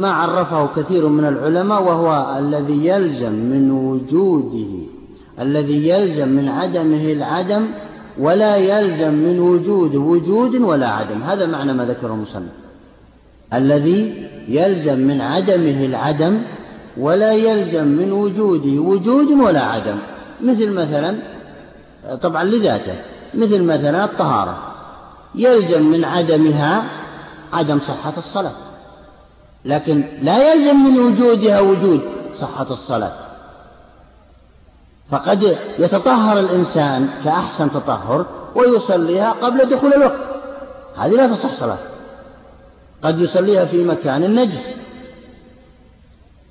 ما عرفه كثير من العلماء وهو الذي يلزم من وجوده الذي يلزم من عدمه العدم ولا يلزم من وجوده وجود ولا عدم. هذا معنى ما ذكره المصنف. الذي يلزم من عدمه العدم ولا يلزم من وجوده وجود ولا عدم. مثل مثلا طبعا لذاته مثل مثلا الطهارة. يلزم من عدمها عدم صحة الصلاة. لكن لا يلزم من وجودها وجود صحة الصلاة. فقد يتطهر الإنسان كأحسن تطهر ويصليها قبل دخول الوقت. هذه لا تصح صلاة. قد يصليها في مكان النجس.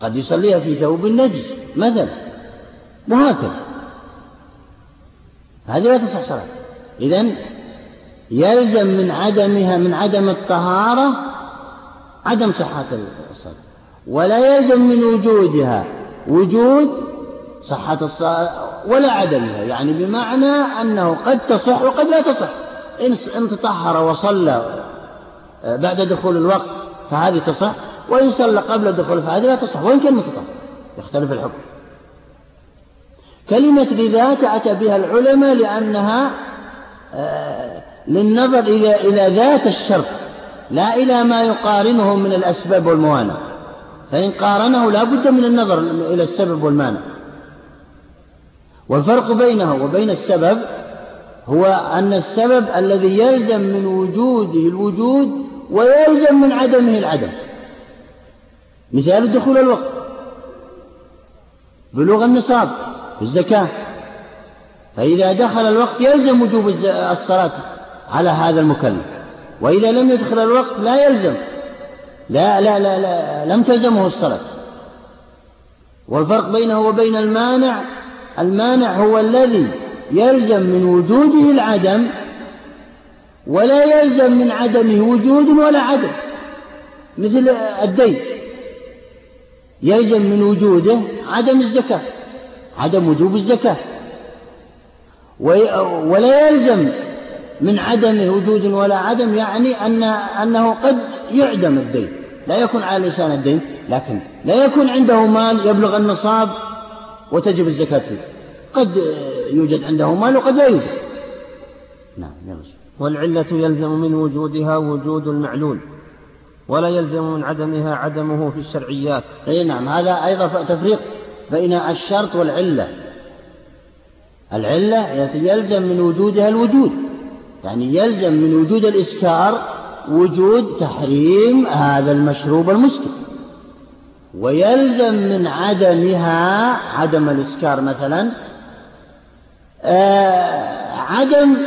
قد يصليها في ثوب النجس مثلا. وهكذا. هذه لا تصح صلاة. إذا يلزم من عدمها من عدم الطهارة عدم صحة الصلاة. ولا يلزم من وجودها. وجود صحة الصلاة ولا عدمها. يعني بمعنى أنه قد تصح وقد لا تصح. إن تطهر وصلى آه، بعد دخول الوقت فهذه تصح. وإن صلى قبل دخول فهذه لا تصح. وإن كان متطهر يختلف الحكم. كلمة بذات أتى بها العلماء لأنها آه، للنظر إلى إلى ذات الشرط. لا إلى ما يقارنه من الأسباب والموانع. فإن قارنه لا بد من النظر إلى السبب والمانع. والفرق بينه وبين السبب هو أن السبب الذي يلزم من وجوده الوجود ويلزم من عدمه العدم. مثال دخول الوقت. بلوغ النصاب الزكاة. فإذا دخل الوقت يلزم وجوب الصلاة على هذا المكلف. وإذا لم يدخل الوقت لا يلزم. لا لا لا, لا لم تلزمه الصلاة. والفرق بينه وبين المانع المانع هو الذي يلزم من وجوده العدم ولا يلزم من عدمه وجود ولا عدم. مثل الدين. يلزم من وجوده عدم الزكاة عدم وجوب الزكاة. ولا يلزم من عدمه وجود ولا عدم يعني أن أنه قد يعدم الدين. لا يكون على لسان الدين لكن لا يكون عنده مال يبلغ النصاب وتجب الزكاة فيه. قد يوجد عنده مال وقد لا يوجد. نعم والعلة يلزم من وجودها وجود المعلول ولا يلزم من عدمها عدمه في الشرعيات. أي نعم هذا أيضا تفريق بين الشرط والعلة. العلة يلزم من وجودها الوجود. يعني يلزم من وجود الإسكار وجود تحريم هذا المشروب المسكر. ويلزم من عدمها عدم الإسكار مثلا آه عدم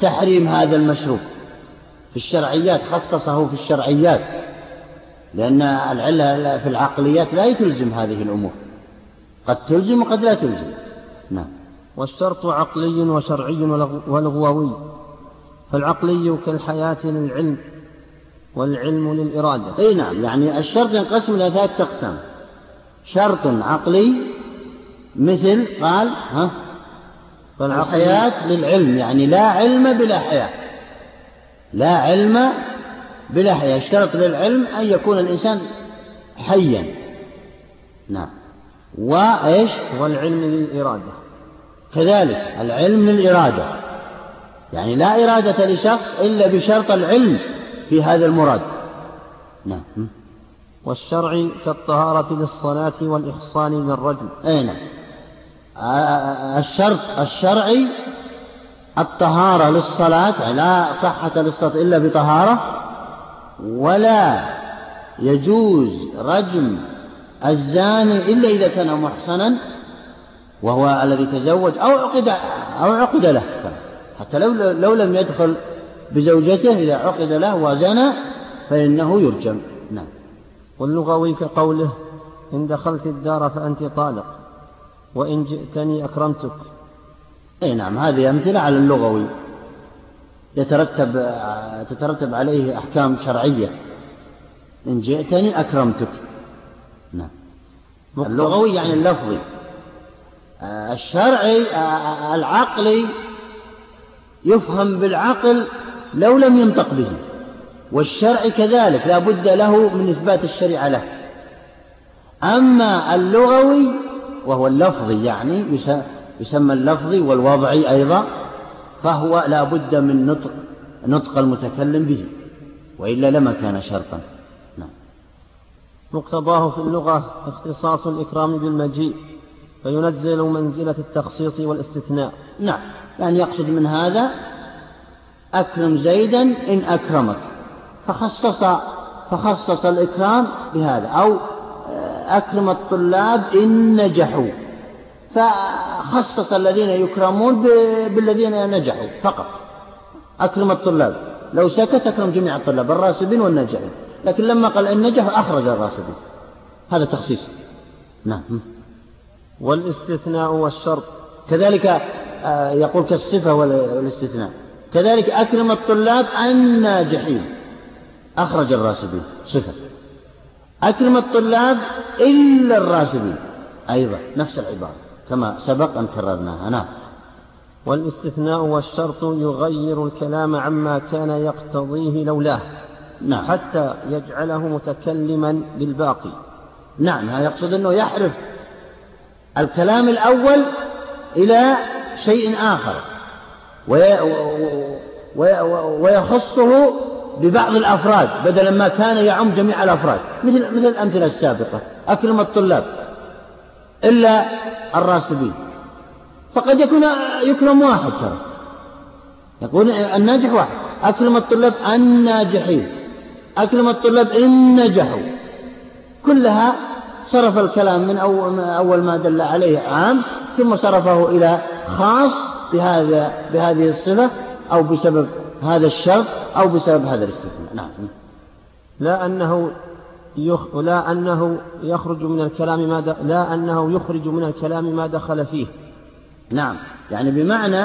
تحريم هذا المشروب في الشرعيات خصصه في الشرعيات لأن العلة في العقليات لا تلزم هذه الأمور. قد تلزم وقد لا تلزم. نعم. والشرط عقلي وشرعي ولغوي. فالعقلي كالحياة للعلم والعلم للإرادة. أي نعم يعني الشرط ينقسم إلى ثلاثة أقسام. شرط عقلي مثل قال ها؟ الحياة للعلم يعني لا علم بلا حياة. لا علم بلا حياة. اشترط للعلم أن يكون الإنسان حيا. نعم. وإيش؟ والعلم للإرادة. كذلك العلم للإرادة. يعني لا إرادة لشخص إلا بشرط العلم في هذا المراد. نعم. والشرع كالطهارة للصلاة والإحصان للرجل أي نعم. الشرط الشرعي الطهارة للصلاة لا صحة للصلاة إلا بطهارة ولا يجوز رجم الزاني إلا إذا كان محصنا وهو الذي تزوج أو عقد أو عقد له. حتى لو لو لم يدخل بزوجته إذا عقد له وزنى فإنه يرجم. نعم. واللغوي كقوله إن دخلت الدار فأنت طالق وإن جئتني أكرمتك. أي نعم هذه أمثلة على اللغوي. يترتب تترتب عليه أحكام شرعية. إن جئتني أكرمتك. نعم. اللغوي يعني اللفظي. الشرعي العقلي يفهم بالعقل لو لم ينطق به. والشرع كذلك لا بد له من إثبات الشريعة له. أما اللغوي وهو اللفظي يعني يسمى اللفظي والوضعي أيضا فهو لا بد من نطق نطق المتكلم به وإلا لما كان شرطا. نعم. مقتضاه في اللغة اختصاص الإكرام بالمجيء فينزل منزلة التخصيص والإستثناء. نعم. يعني يقصد من هذا أكرم زيدا إن أكرمك. فخصص فخصص الإكرام بهذا. أو أكرم الطلاب إن نجحوا. فخصص الذين يكرمون بالذين نجحوا فقط. أكرم الطلاب. لو سكت أكرم جميع الطلاب الراسبين والناجحين. لكن لما قال إن نجحوا أخرج الراسبين. هذا تخصيص. نعم. والإستثناء والشرط. كذلك آه، يقول كالصفة والاستثناء. كذلك أكرم الطلاب الناجحين. أخرج الراسبين صفة. أكرم الطلاب إلا الراسبين أيضا نفس العبارة كما سبق أن كررناها. نعم. والاستثناء والشرط يغير الكلام عما كان يقتضيه لولاه. نعم. حتى يجعله متكلما بالباقي. نعم يقصد أنه يحرف الكلام الأول إلى شيء آخر. ويخصه ببعض الأفراد بدلا ما كان يعم جميع الأفراد. مثل مثل الأمثلة السابقة أكرم الطلاب إلا الراسبين. فقد يكون يكرم واحد ترى. يقول الناجح واحد. أكرم الطلاب الناجحين. أكرم الطلاب إن نجحوا. كلها صرف الكلام من أول ما دل عليه عام ثم صرفه إلى خاص بهذا بهذه الصفة أو بسبب هذا الشرط أو بسبب هذا الاستثناء. نعم. لا أنه يخ... لا أنه يخرج من الكلام ما د... لا أنه يخرج من الكلام ما دخل فيه. نعم. يعني بمعنى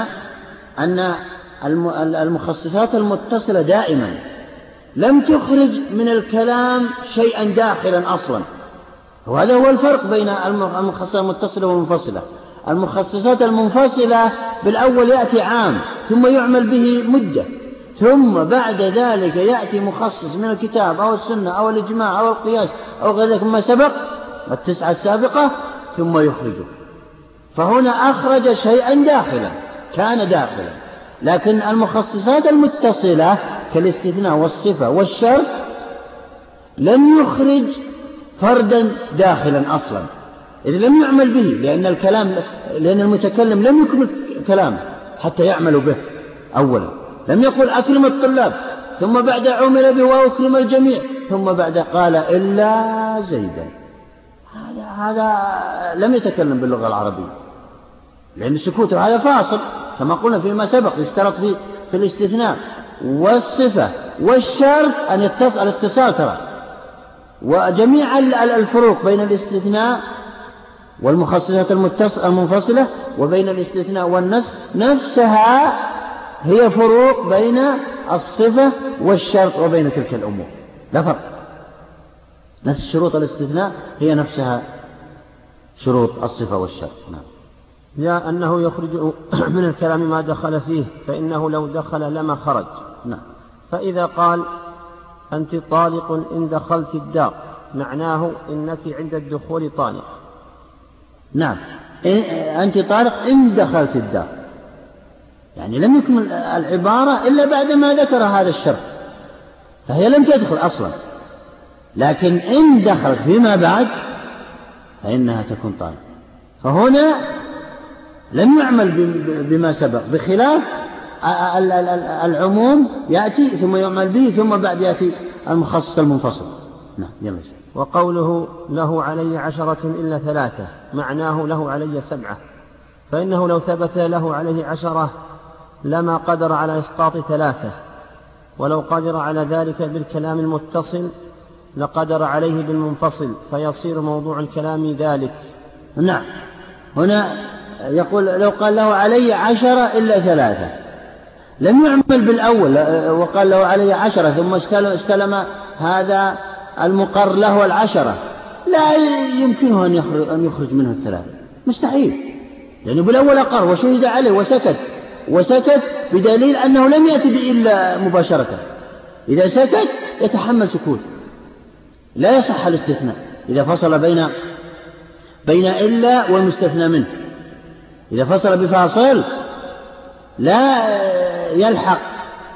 أن المخصصات المتصلة دائما لم تخرج من الكلام شيئا داخلا أصلا. وهذا هو الفرق بين المخصصات المتصلة والمنفصلة. المخصصات المنفصلة بالأول يأتي عام ثم يعمل به مدة ثم بعد ذلك يأتي مخصص من الكتاب أو السنة أو الإجماع أو القياس أو غير ذلك مما سبق التسعة السابقة ثم يخرجه. فهنا أخرج شيئا داخلا كان داخلا. لكن المخصصات المتصلة كالاستثناء والصفة والشرط لم يخرج فردا داخلا أصلا. إذ لم يعمل به لأن الكلام لأن المتكلم لم يكمل كلامه حتى يعمل به أولا. لم يقل أكرم الطلاب ثم بعد عمل به وأكرم الجميع ثم بعد قال إلا زيدا. هذا هذا لم يتكلم باللغة العربية. لأن سكوته هذا فاصل كما قلنا فيما سبق يشترط في في الاستثناء. والصفة والشرط أن يتصل الاتصال ترى. وجميع الفروق بين الاستثناء والمخصصات المنفصلة وبين الاستثناء والنسخ نفسها هي فروق بين الصفة والشرط وبين تلك الأمور. لا فرق. نفس شروط الاستثناء هي نفسها شروط الصفة والشرط. نعم. يا أنه يخرج من الكلام ما دخل فيه فإنه لو دخل لما خرج. نعم. فإذا قال أنت طالق إن دخلت الدار. معناه إنك عند الدخول طالق. نعم. أنت طالق إن دخلت الدار. يعني لم يكمل العبارة إلا بعد ما ذكر هذا الشرط. فهي لم تدخل أصلا. لكن إن دخلت فيما بعد فإنها تكون طالق. فهنا لم يعمل بما سبق. بخلاف العموم يأتي ثم يعمل به ثم بعد يأتي المخصص المنفصل. نعم يلا وقوله له علي عشرة إلا ثلاثة معناه له علي سبعة. فإنه لو ثبت له عليه عشرة لما قدر على إسقاط ثلاثة. ولو قدر على ذلك بالكلام المتصل لقدر عليه بالمنفصل فيصير موضوع الكلام ذلك. نعم. هنا يقول لو قال له علي عشرة إلا ثلاثة. لم يعمل بالأول وقال له علي عشرة ثم استلم هذا المقر له العشرة. لا يمكنه أن يخرج, منه الثلاثة مستحيل. لأنه بالأول أقر وشهد عليه وسكت. وسكت بدليل أنه لم يأتي إلا مباشرة. إذا سكت يتحمل سكوت. لا يصح الاستثناء. إذا فصل بين بين إلا والمستثنى منه. إذا فصل بفاصل لا يلحق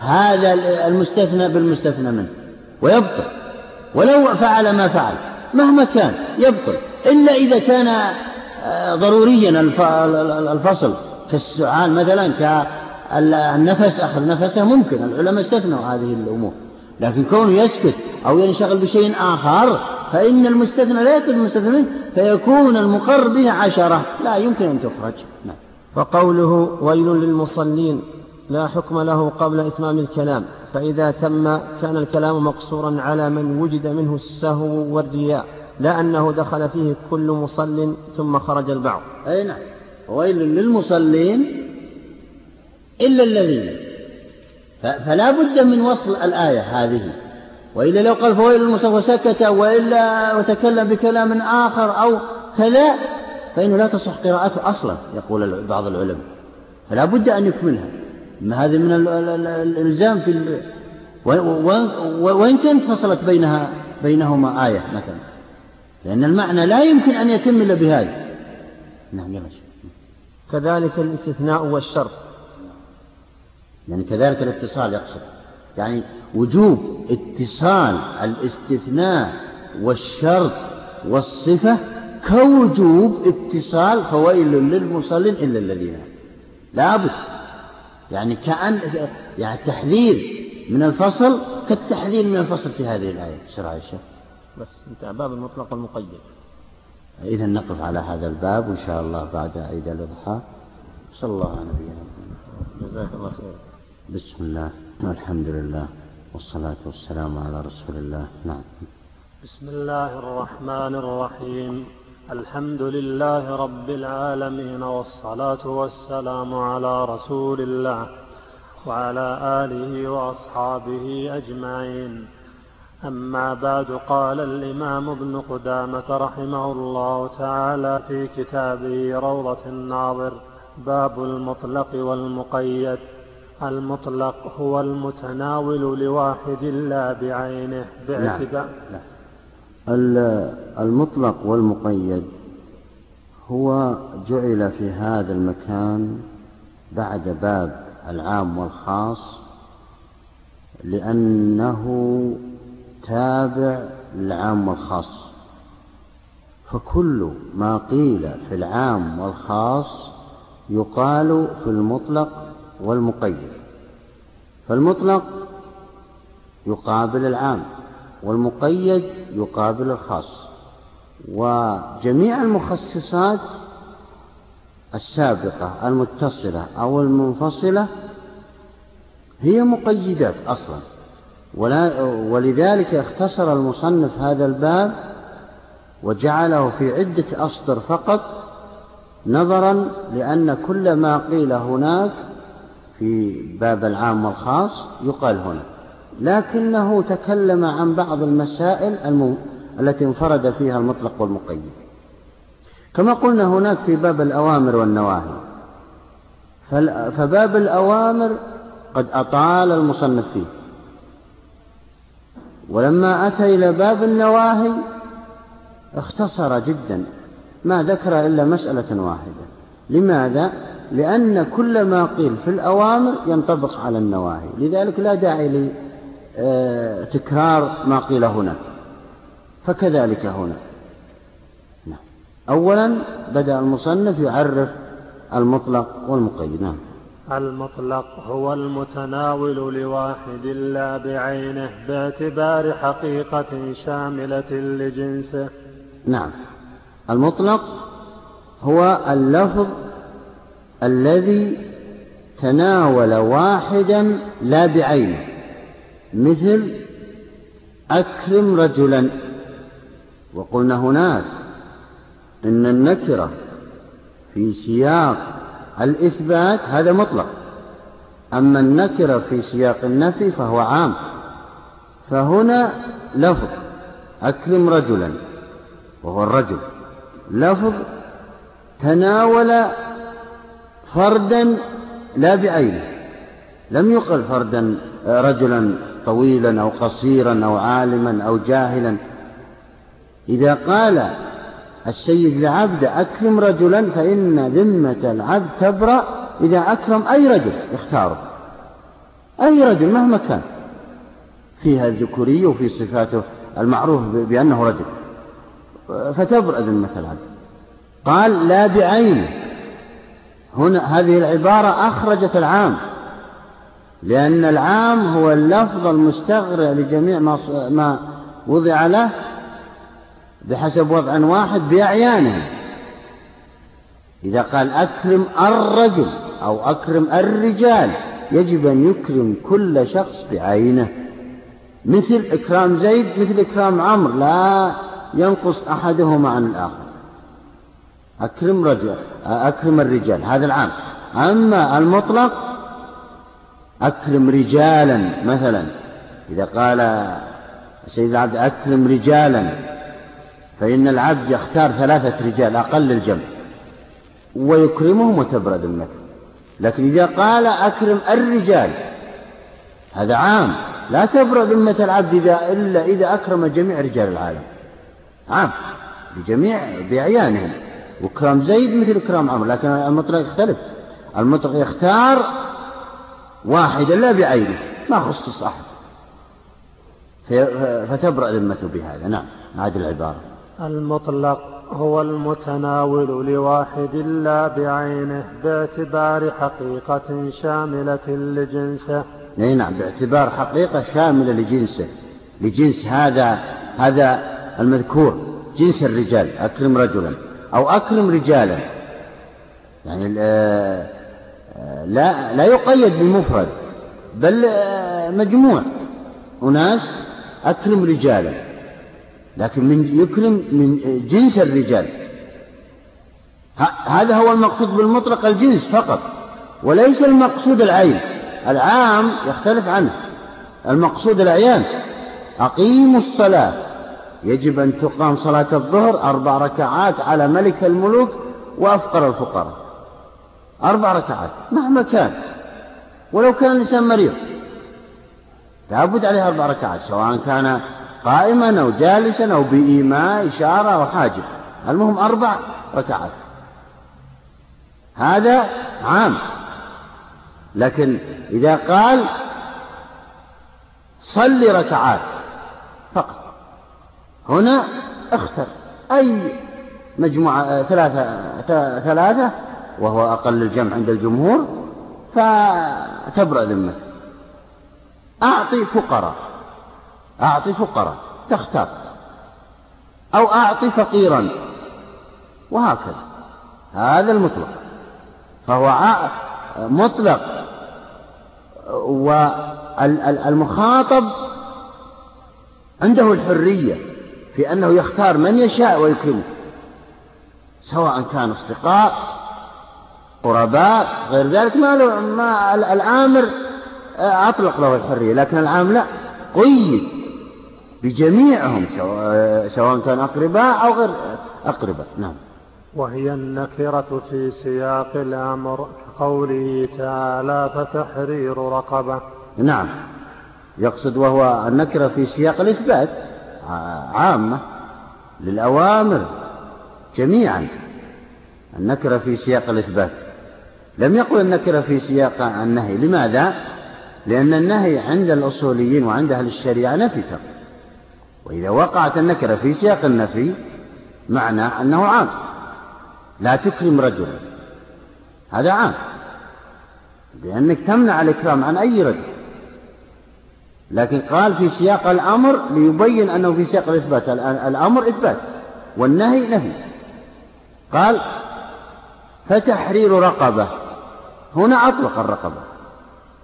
هذا المستثنى بالمستثنى منه ويبطل. ولو فعل ما فعل مهما كان يبطل. إلا إذا كان آه، ضروريا الفصل كالسعال مثلا كالنفس أخذ نفسه ممكن العلماء استثنوا هذه الأمور. لكن كونه يسكت أو ينشغل بشيء آخر فإن المستثنى لا يتم المستثنى فيكون المقر به عشرة. لا يمكن أن تخرج. نعم. فقوله ويل للمصلين لا حكم له قبل إتمام الكلام فإذا تم كان الكلام مقصورا على من وجد منه السهو والرياء لا أنه دخل فيه كل مصل ثم خرج البعض. أي نعم. ويل للمصلين إلا الذين. فلا بد من وصل الآية هذه. وإلا لو قال فويل للمصلين وسكت وإلا وتكلم بكلام آخر أو كذا فإنه لا تصح قراءته أصلا يقول بعض العلماء. فلا بد أن يكملها. هذا من الإلزام في وإن كانت فصلت بينها بينهما آية مثلا. لأن المعنى لا يمكن أن يتم إلا بهذا نعم يلا كذلك الاستثناء والشرط. يعني كذلك الاتصال يقصد. يعني وجوب اتصال الاستثناء والشرط والصفة كوجوب اتصال فويل للمصلين إلا الذين لابد يعني كأن يعني التحذير من الفصل كالتحذير من الفصل في هذه الآية. بسرعة يا شيخ؟ بس انتهى باب المطلق والمقيد. إذا نقف على هذا الباب وإن شاء الله بعد عيد الأضحى. صلى الله على نبينا محمد. جزاك الله خير. بسم الله والحمد لله والصلاة والسلام على رسول الله. نعم. بسم الله الرحمن الرحيم. الحمد لله رب العالمين والصلاة والسلام على رسول الله وعلى آله وأصحابه أجمعين أما بعد قال الإمام ابن قدامة رحمه الله تعالى في كتابه روضة الناظر باب المطلق والمقيد المطلق هو المتناول لواحد لا بعينه باعتبار نعم. المطلق والمقيد هو جعل في هذا المكان بعد باب العام والخاص لأنه تابع للعام والخاص. فكل ما قيل في العام والخاص يقال في المطلق والمقيد. فالمطلق يقابل العام. والمقيد يقابل الخاص. وجميع المخصصات السابقة المتصلة أو المنفصلة هي مقيدات أصلا. ولا ولذلك اختصر المصنف هذا الباب وجعله في عدة أسطر فقط نظرا لأن كل ما قيل هناك في باب العام والخاص يقال هنا. لكنه تكلم عن بعض المسائل التي انفرد فيها المطلق والمقيد. كما قلنا هناك في باب الأوامر والنواهي. فباب الأوامر قد أطال المصنف فيه. ولما أتى إلى باب النواهي اختصر جدا. ما ذكر إلا مسألة واحدة. لماذا؟ لأن كل ما قيل في الأوامر ينطبق على النواهي. لذلك لا داعي لتكرار ما قيل هنا. فكذلك هنا. نعم. أولا بدأ المصنف يعرف المطلق والمقيد. نعم. المطلق هو المتناول لواحد لا بعينه باعتبار حقيقة شاملة لجنسه. نعم. المطلق هو اللفظ الذي تناول واحدا لا بعينه. مثل أكرم رجلا. وقلنا هناك إن النكرة في سياق الإثبات هذا مطلق. أما النكرة في سياق النفي فهو عام. فهنا لفظ أكرم رجلا وهو الرجل. لفظ تناول فردا لا بعينه. لم يقل فردا رجلا طويلا أو قصيرا أو عالما أو جاهلا. إذا قال السيد لعبد أكرم رجلا فإن ذمة العبد تبرأ إذا أكرم أي رجل يختاره. أي رجل مهما كان. فيها الذكورية وفي صفاته المعروف بأنه رجل. فتبرأ ذمة العبد. قال لا بعينه. هنا هذه العبارة أخرجت العام. لأن العام هو اللفظ المستغرق لجميع ما وضع له بحسب وضع واحد بأعيانه. إذا قال أكرم الرجل أو أكرم الرجال يجب أن يكرم كل شخص بعينه. مثل إكرام زيد مثل إكرام عمرو لا ينقص أحدهما عن الآخر. أكرم رجل أكرم الرجال هذا العام. أما المطلق أكرم رجالا مثلا. إذا قال سيد العبد أكرم رجالا فإن العبد يختار ثلاثة رجال أقل الجمع. ويكرمهم وتبرأ ذمته لكن إذا قال أكرم الرجال هذا عام. لا تبرأ ذمة العبد إذا إلا إذا أكرم جميع رجال العالم. عام. بجميع بأعيانهم. وكرام زيد مثل كرام عمرو لكن المطلق يختلف. المطلق يختار واحدا لا بعينه ما خصص أحد فتبرأ ذمته بهذا. نعم هذه العبارة. المطلق هو المتناول لواحد لا بعينه باعتبار حقيقة شاملة لجنسه. أي نعم باعتبار حقيقة شاملة لجنسه. لجنس هذا هذا المذكور. جنس الرجال أكرم رجلا أو أكرم رجالا. يعني لا لا يقيد بمفرد بل مجموع. أناس أكرم رجالا لكن من يكرم من جنس الرجال. هذا هو المقصود بالمطلق الجنس فقط وليس المقصود العين. العام يختلف عنه المقصود العيان أقيموا الصلاة. يجب أن تقام صلاة الظهر أربع ركعات على ملك الملوك وأفقر الفقراء. أربع ركعات مهما كان ولو كان الإنسان مريض. لابد عليه أربع ركعات سواء كان قائما أو جالسا أو بإيماء إشارة أو حاجب المهم أربع ركعات. هذا عام. لكن إذا قال صل ركعات فقط هنا اختر. أي مجموعة ثلاثة ثلاثة وهو أقل الجمع عند الجمهور فتبرأ ذمته أعطي فقراء أعطي فقراء تختار. أو أعطي فقيرا وهكذا. هذا المطلق. فهو مطلق. والمخاطب عنده الحرية في أنه يختار من يشاء ويكرمه سواء كان أصدقاء قرباء غير ذلك ما, له ما الآمر أطلق له الحرية لكن العام لا. قيد بجميعهم سواء كان أقرباء أو غير أقرباء. نعم. وهي النكرة في سياق الأمر كقوله تعالى فتحرير رقبة. نعم. يقصد وهو النكرة في سياق الإثبات عامة للأوامر جميعا. النكرة في سياق الإثبات. لم يقل النكرة في سياق النهي. لماذا؟ لأن النهي عند الأصوليين وعند أهل الشريعة نفي فقط. وإذا وقعت النكرة في سياق النفي معنى أنه عام. لا تكرم رجلا. هذا عام. لأنك تمنع الإكرام عن أي رجل. لكن قال في سياق الأمر ليبين أنه في سياق الإثبات. الأمر إثبات. والنهي نهي. قال فتحرير رقبة. هنا أطلق الرقبة.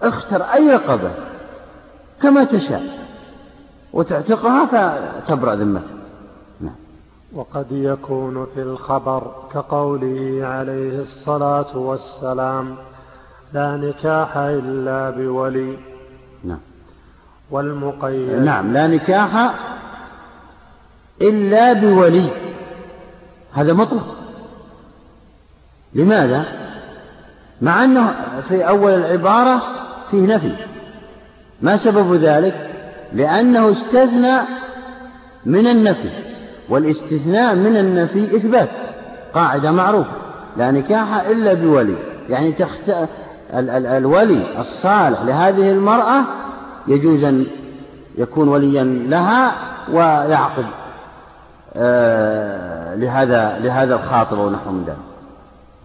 اختر أي رقبة كما تشاء. وتعتقها فتبرأ ذمتك. نعم. وقد يكون في الخبر كقوله عليه الصلاة والسلام لا نكاح إلا بولي. نعم. والمقيد نعم لا نكاح إلا بولي. هذا مطلق. لماذا؟ مع أنه في أول العبارة فيه نفي ما سبب ذلك؟ لأنه استثنى من النفي والاستثناء من النفي إثبات قاعدة معروفة لا نكاح إلا بولي يعني تخت... ال... ال... الولي الصالح لهذه المرأة يجوز أن يكون وليا لها ويعقد آه لهذا لهذا الخاطب ونحو من ذلك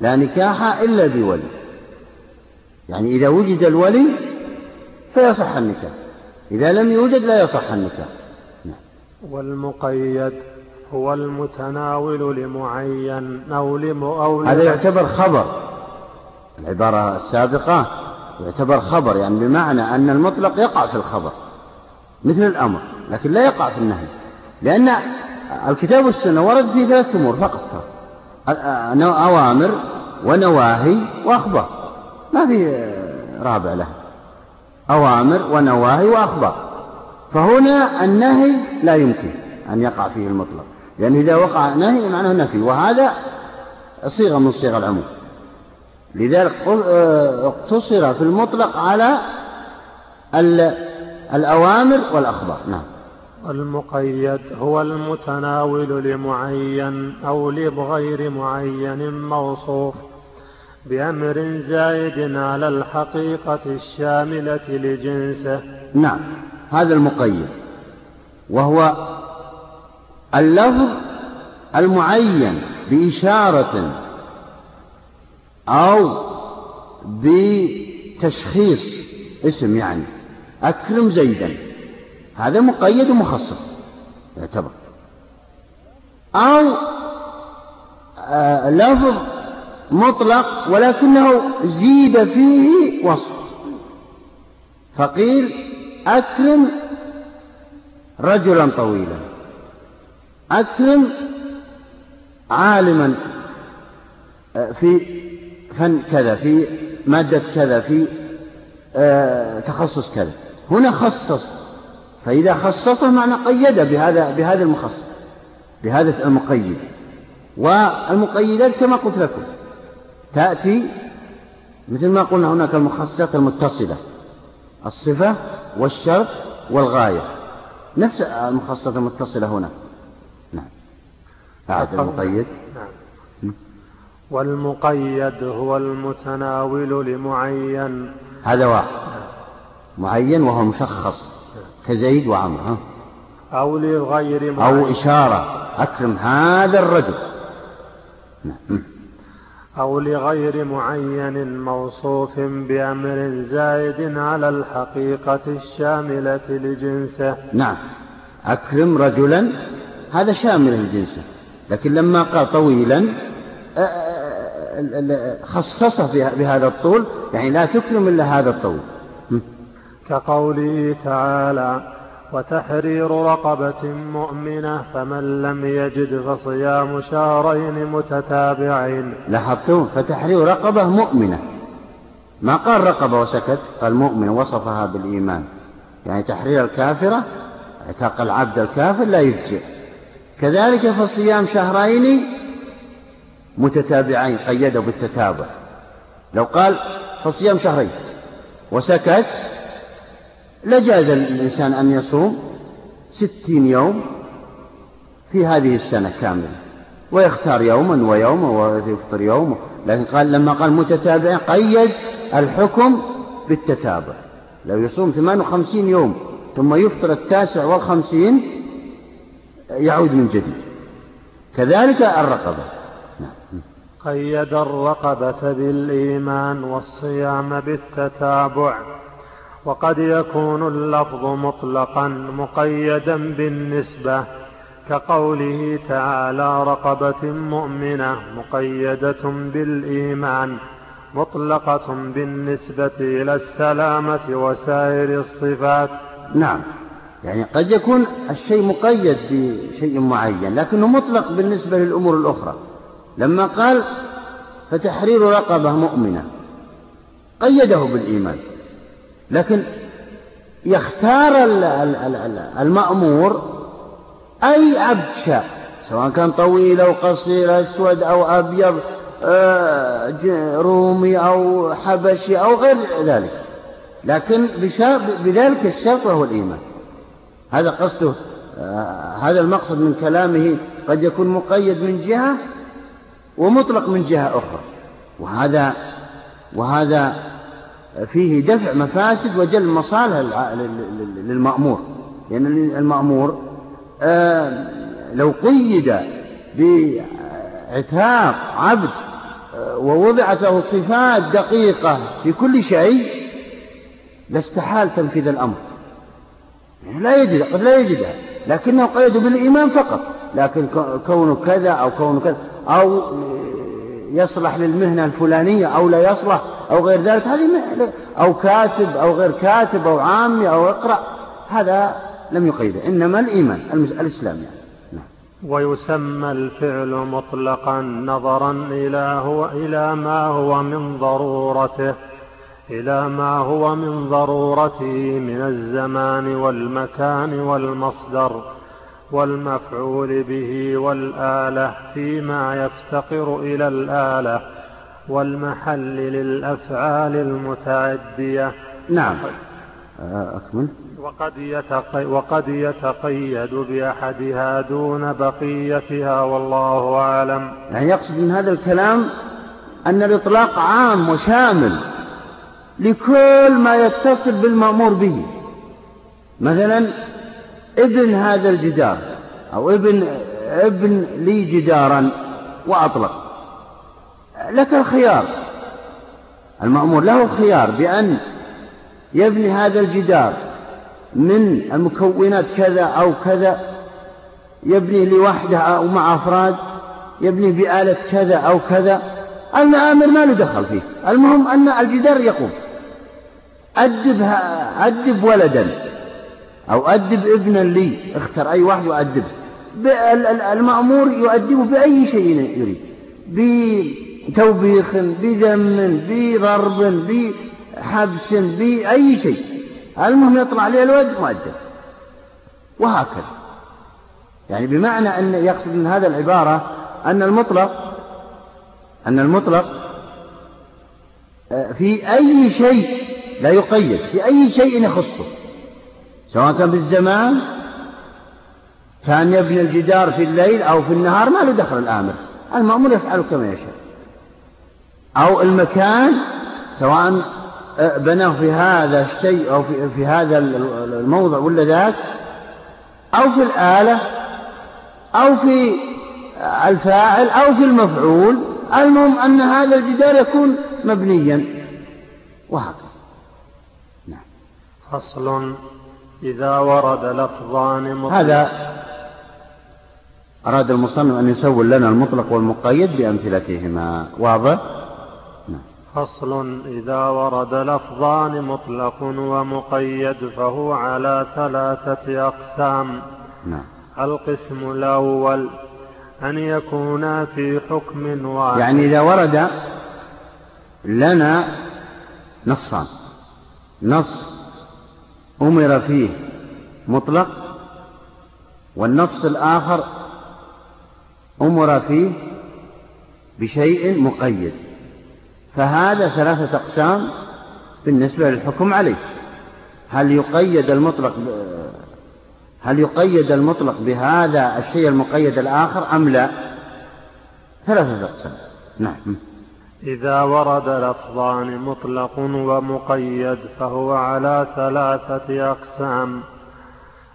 لا نكاح إلا بولي. يعني إذا وجد الولي فيصح النكاح. إذا لم يوجد لا يصح النكاح. نعم. والمقيد هو المتناول لمعين أو لم أو هذا يعتبر خبر. العبارة السابقة يعتبر خبر يعني بمعنى أن المطلق يقع في الخبر مثل الأمر لكن لا يقع في النهي. لأن الكتاب والسنة ورد في ثلاثة أمور فقط. أوامر ونواهي وأخبار ما في رابع لها أوامر ونواهي وأخبار فهنا النهي لا يمكن أن يقع فيه المطلق لأن إذا وقع نهي معناه نفي وهذا صيغة من صيغ العموم لذلك اقتصر في المطلق على الأوامر والأخبار نعم المقيد هو المتناول لمعين أو لغير معين موصوف بأمر زائد على الحقيقة الشاملة لجنسه. نعم هذا المقيد وهو اللفظ المعين بإشارة أو بتشخيص اسم يعني أكرم زيدا. هذا مقيد ومخصص. يعتبر. أو آه لفظ مطلق ولكنه زيد فيه وصف. فقيل أكرم رجلا طويلا. أكرم عالما آه، في فن كذا في مادة كذا في آه، تخصص كذا. هنا خصص. فإذا خصصه معنى قيد بهذا بهذا المخصص بهذا المقيد. والمقيدات كما قلت لكم تأتي مثل ما قلنا هناك المخصصات المتصلة الصفة والشرط والغاية. نفس المخصصات المتصلة هنا. نعم. أعد المقيد. نعم. والمقيد هو المتناول لمعين. هذا واحد. معين وهو مشخص. كزيد وعمر أو لغير معين أو إشارة أكرم هذا الرجل. نعم. أو لغير معين موصوف بأمر زائد على الحقيقة الشاملة لجنسه. نعم. أكرم رجلا هذا شامل لجنسه لكن لما قال طويلا خصصه بهذا الطول يعني لا تكرم إلا هذا الطول. كقوله تعالى وتحرير رقبة مؤمنة فمن لم يجد فصيام شهرين متتابعين. لاحظتم؟ فتحرير رقبة مؤمنة. ما قال رقبة وسكت؟ قال مؤمنة وصفها بالإيمان. يعني تحرير الكافرة اعتاق العبد الكافر لا يجزئ كذلك فصيام شهرين متتابعين قيده بالتتابع. لو قال فصيام شهرين وسكت لجاز للإنسان أن يصوم ستين يوم في هذه السنة كاملة ويختار يوما ويوما ويفطر يوم لكن قال لما قال متتابع قيد الحكم بالتتابع. لو يصوم 58 يوم ثم يفطر التاسع والخمسين يعود من جديد. كذلك الرقبة. نعم. قيد الرقبة بالإيمان والصيام بالتتابع. وقد يكون اللفظ مطلقا مقيدا بالنسبة كقوله تعالى رقبة مؤمنة مقيدة بالإيمان مطلقة بالنسبة إلى السلامة وسائر الصفات. نعم يعني قد يكون الشيء مقيد بشيء معين لكنه مطلق بالنسبة للأمور الأخرى. لما قال فتحرير رقبة مؤمنة قيده بالإيمان. لكن يختار المأمور أي عبد سواء كان طويل أو قصير أسود أو أبيض آه، رومي أو حبشي أو غير ذلك. لكن بذلك الشرط وهو الإيمان. هذا قصده آه، هذا المقصد من كلامه قد يكون مقيد من جهة ومطلق من جهة أخرى. وهذا وهذا فيه دفع مفاسد وجلب مصالح للمأمور. لأن يعني المأمور آه، لو قيد بعتاق عبد آه، ووضعت له صفات دقيقة في كل شيء لاستحال تنفيذ الأمر. يعني لا يجد قد لا يجدها لكنه قيد بالإيمان فقط. لكن كونه كذا أو كونه كذا أو يصلح للمهنة الفلانية أو لا يصلح أو غير ذلك هذه أو كاتب أو غير كاتب أو عامي أو اقرأ هذا لم يقيده إنما الإيمان الإسلام يعني نعم. ويسمى الفعل مطلقا نظرا إلى, هو إلى ما هو من ضرورته إلى ما هو من ضرورته من الزمان والمكان والمصدر والمفعول به والآلة فيما يفتقر إلى الآلة والمحل للأفعال المتعدية. نعم. أكمل. وقد, يتقي وقد يتقيد بأحدها دون بقيتها والله أعلم. يعني يقصد من هذا الكلام أن الإطلاق عام وشامل لكل ما يتصل بالمأمور به. مثلا ابن هذا الجدار أو ابن ابن لي جدارا وأطلق. لك الخيار. المأمور له الخيار بأن يبني هذا الجدار من المكونات كذا أو كذا يبني لوحده أو مع أفراد يبني بآلة كذا أو كذا. المآمر ما له دخل فيه. المهم أن الجدار يقوم. أدب, أدب ولدا. أو أدب ابنا لي اختر أي واحد وأدبه المأمور يؤدبه بأي شيء يريد. بتوبيخ بذم بضرب بحبس بأي شيء. المهم يطلع عليه الولد مؤدب. وهكذا. يعني بمعنى أن يقصد من هذا العبارة أن المطلق أن المطلق آه، في أي شيء لا يقيد في أي شيء يخصه. سواء كان بالزمان كان يبني الجدار في الليل أو في النهار ما له دخل الآمر. المأمور يفعل كما يشاء. أو المكان سواء آه، بناه في هذا الشيء أو في, في هذا الموضع ولا ذاك أو في الآلة أو في الفاعل أو في المفعول. المهم أن هذا الجدار يكون مبنيا. وهكذا. نعم. فصل. إذا ورد لفظان مطلق. هذا أراد المصنف أن يسول لنا المطلق والمقيد بأمثلتهما. واضح؟ نعم. فصل إذا ورد لفظان مطلق ومقيد فهو على ثلاثة أقسام. نعم. القسم الأول أن يكونا في حكم واحد. يعني إذا ورد لنا نصان. نص أمر فيه مطلق والنص الآخر أمر فيه بشيء مقيد. فهذا ثلاثة أقسام بالنسبة للحكم عليه. هل يقيد المطلق هل يقيد المطلق بهذا الشيء المقيد الآخر أم لا؟ ثلاثة أقسام. نعم. إذا ورد لفظان مطلق ومقيد فهو على ثلاثة أقسام.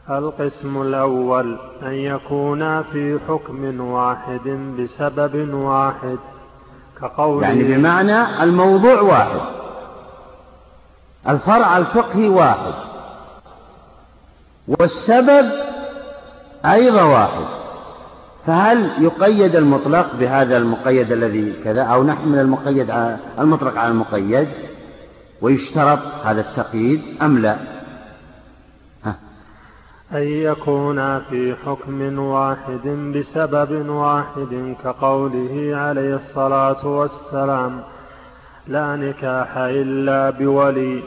القسم الأول أن يكونا في حكم واحد بسبب واحد كقوله يعني بمعنى الموضوع واحد الفرع الفقهي واحد والسبب أيضا واحد. فهل يقيد المطلق بهذا المقيد الذي كذا أو نحمل المقيد على المطلق على المقيد ويشترط هذا التقييد أم لا ها. أن يكون في حكم واحد بسبب واحد كقوله عليه الصلاة والسلام لا نكاح إلا بولي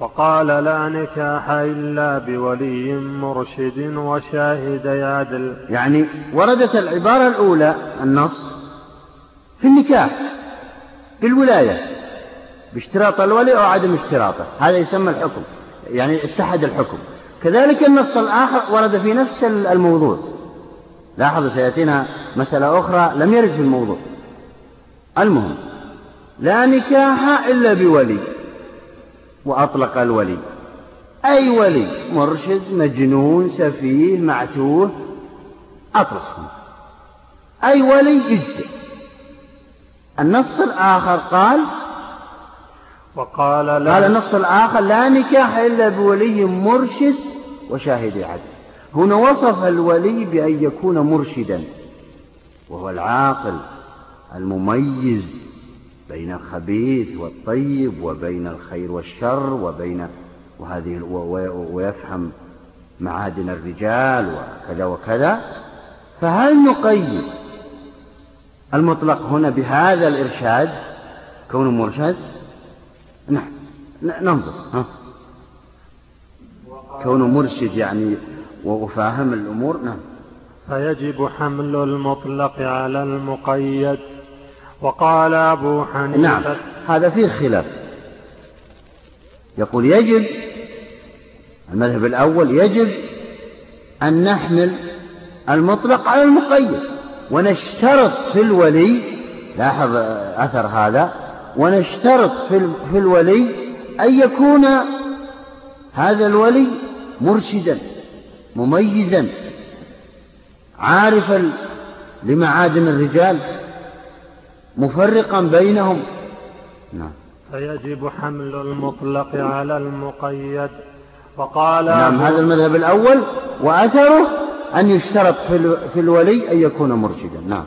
وقال لا نكاح إلا بولي مرشد وشاهد عدل يعني وردت العبارة الأولى النص في النكاح بالولاية باشتراط الولي أو عدم اشتراطه هذا يسمى الحكم يعني اتحد الحكم. كذلك النص الآخر ورد في نفس الموضوع. لاحظ سيأتينا مسألة أخرى لم يرد في الموضوع. المهم لا نكاح إلا بولي. وأطلق الولي. أي ولي؟ مرشد مجنون سفيه معتوه. أطلق أي ولي يجزي النص الآخر قال؟ وقال لا. قال النص الآخر لا نكاح إلا بولي مرشد وشاهد عدل. هنا وصف الولي بأن يكون مرشدا وهو العاقل المميز. بين الخبيث والطيب وبين الخير والشر وبين وهذه ويفهم معادن الرجال وكذا وكذا فهل نقيد المطلق هنا بهذا الإرشاد؟ كونه مرشد؟ نعم ننظر ها. كونه مرشد يعني وفاهم الأمور نعم. فيجب حمل المطلق على المقيد. وقال أبو حنيفة نعم. هذا فيه خلاف. يقول يجب المذهب الأول يجب أن نحمل المطلق على المقيد ونشترط في الولي لاحظ أثر هذا ونشترط في الولي أن يكون هذا الولي مرشدا مميزا عارفا لمعادن الرجال. مفرقا بينهم. نعم. فيجب حمل المطلق على المقيد. وقال نعم هذا المذهب الأول. وأثره أن يشترط في الولي أن يكون مرشدا. نعم.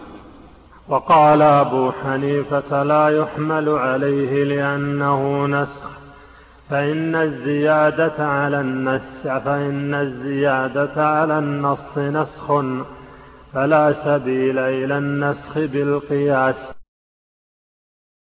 وقال أبو حنيفة لا يحمل عليه لأنه نسخ. فإن الزيادة على النس فإن الزيادة على النص نسخ. فلا سبيل إلى النسخ بالقياس.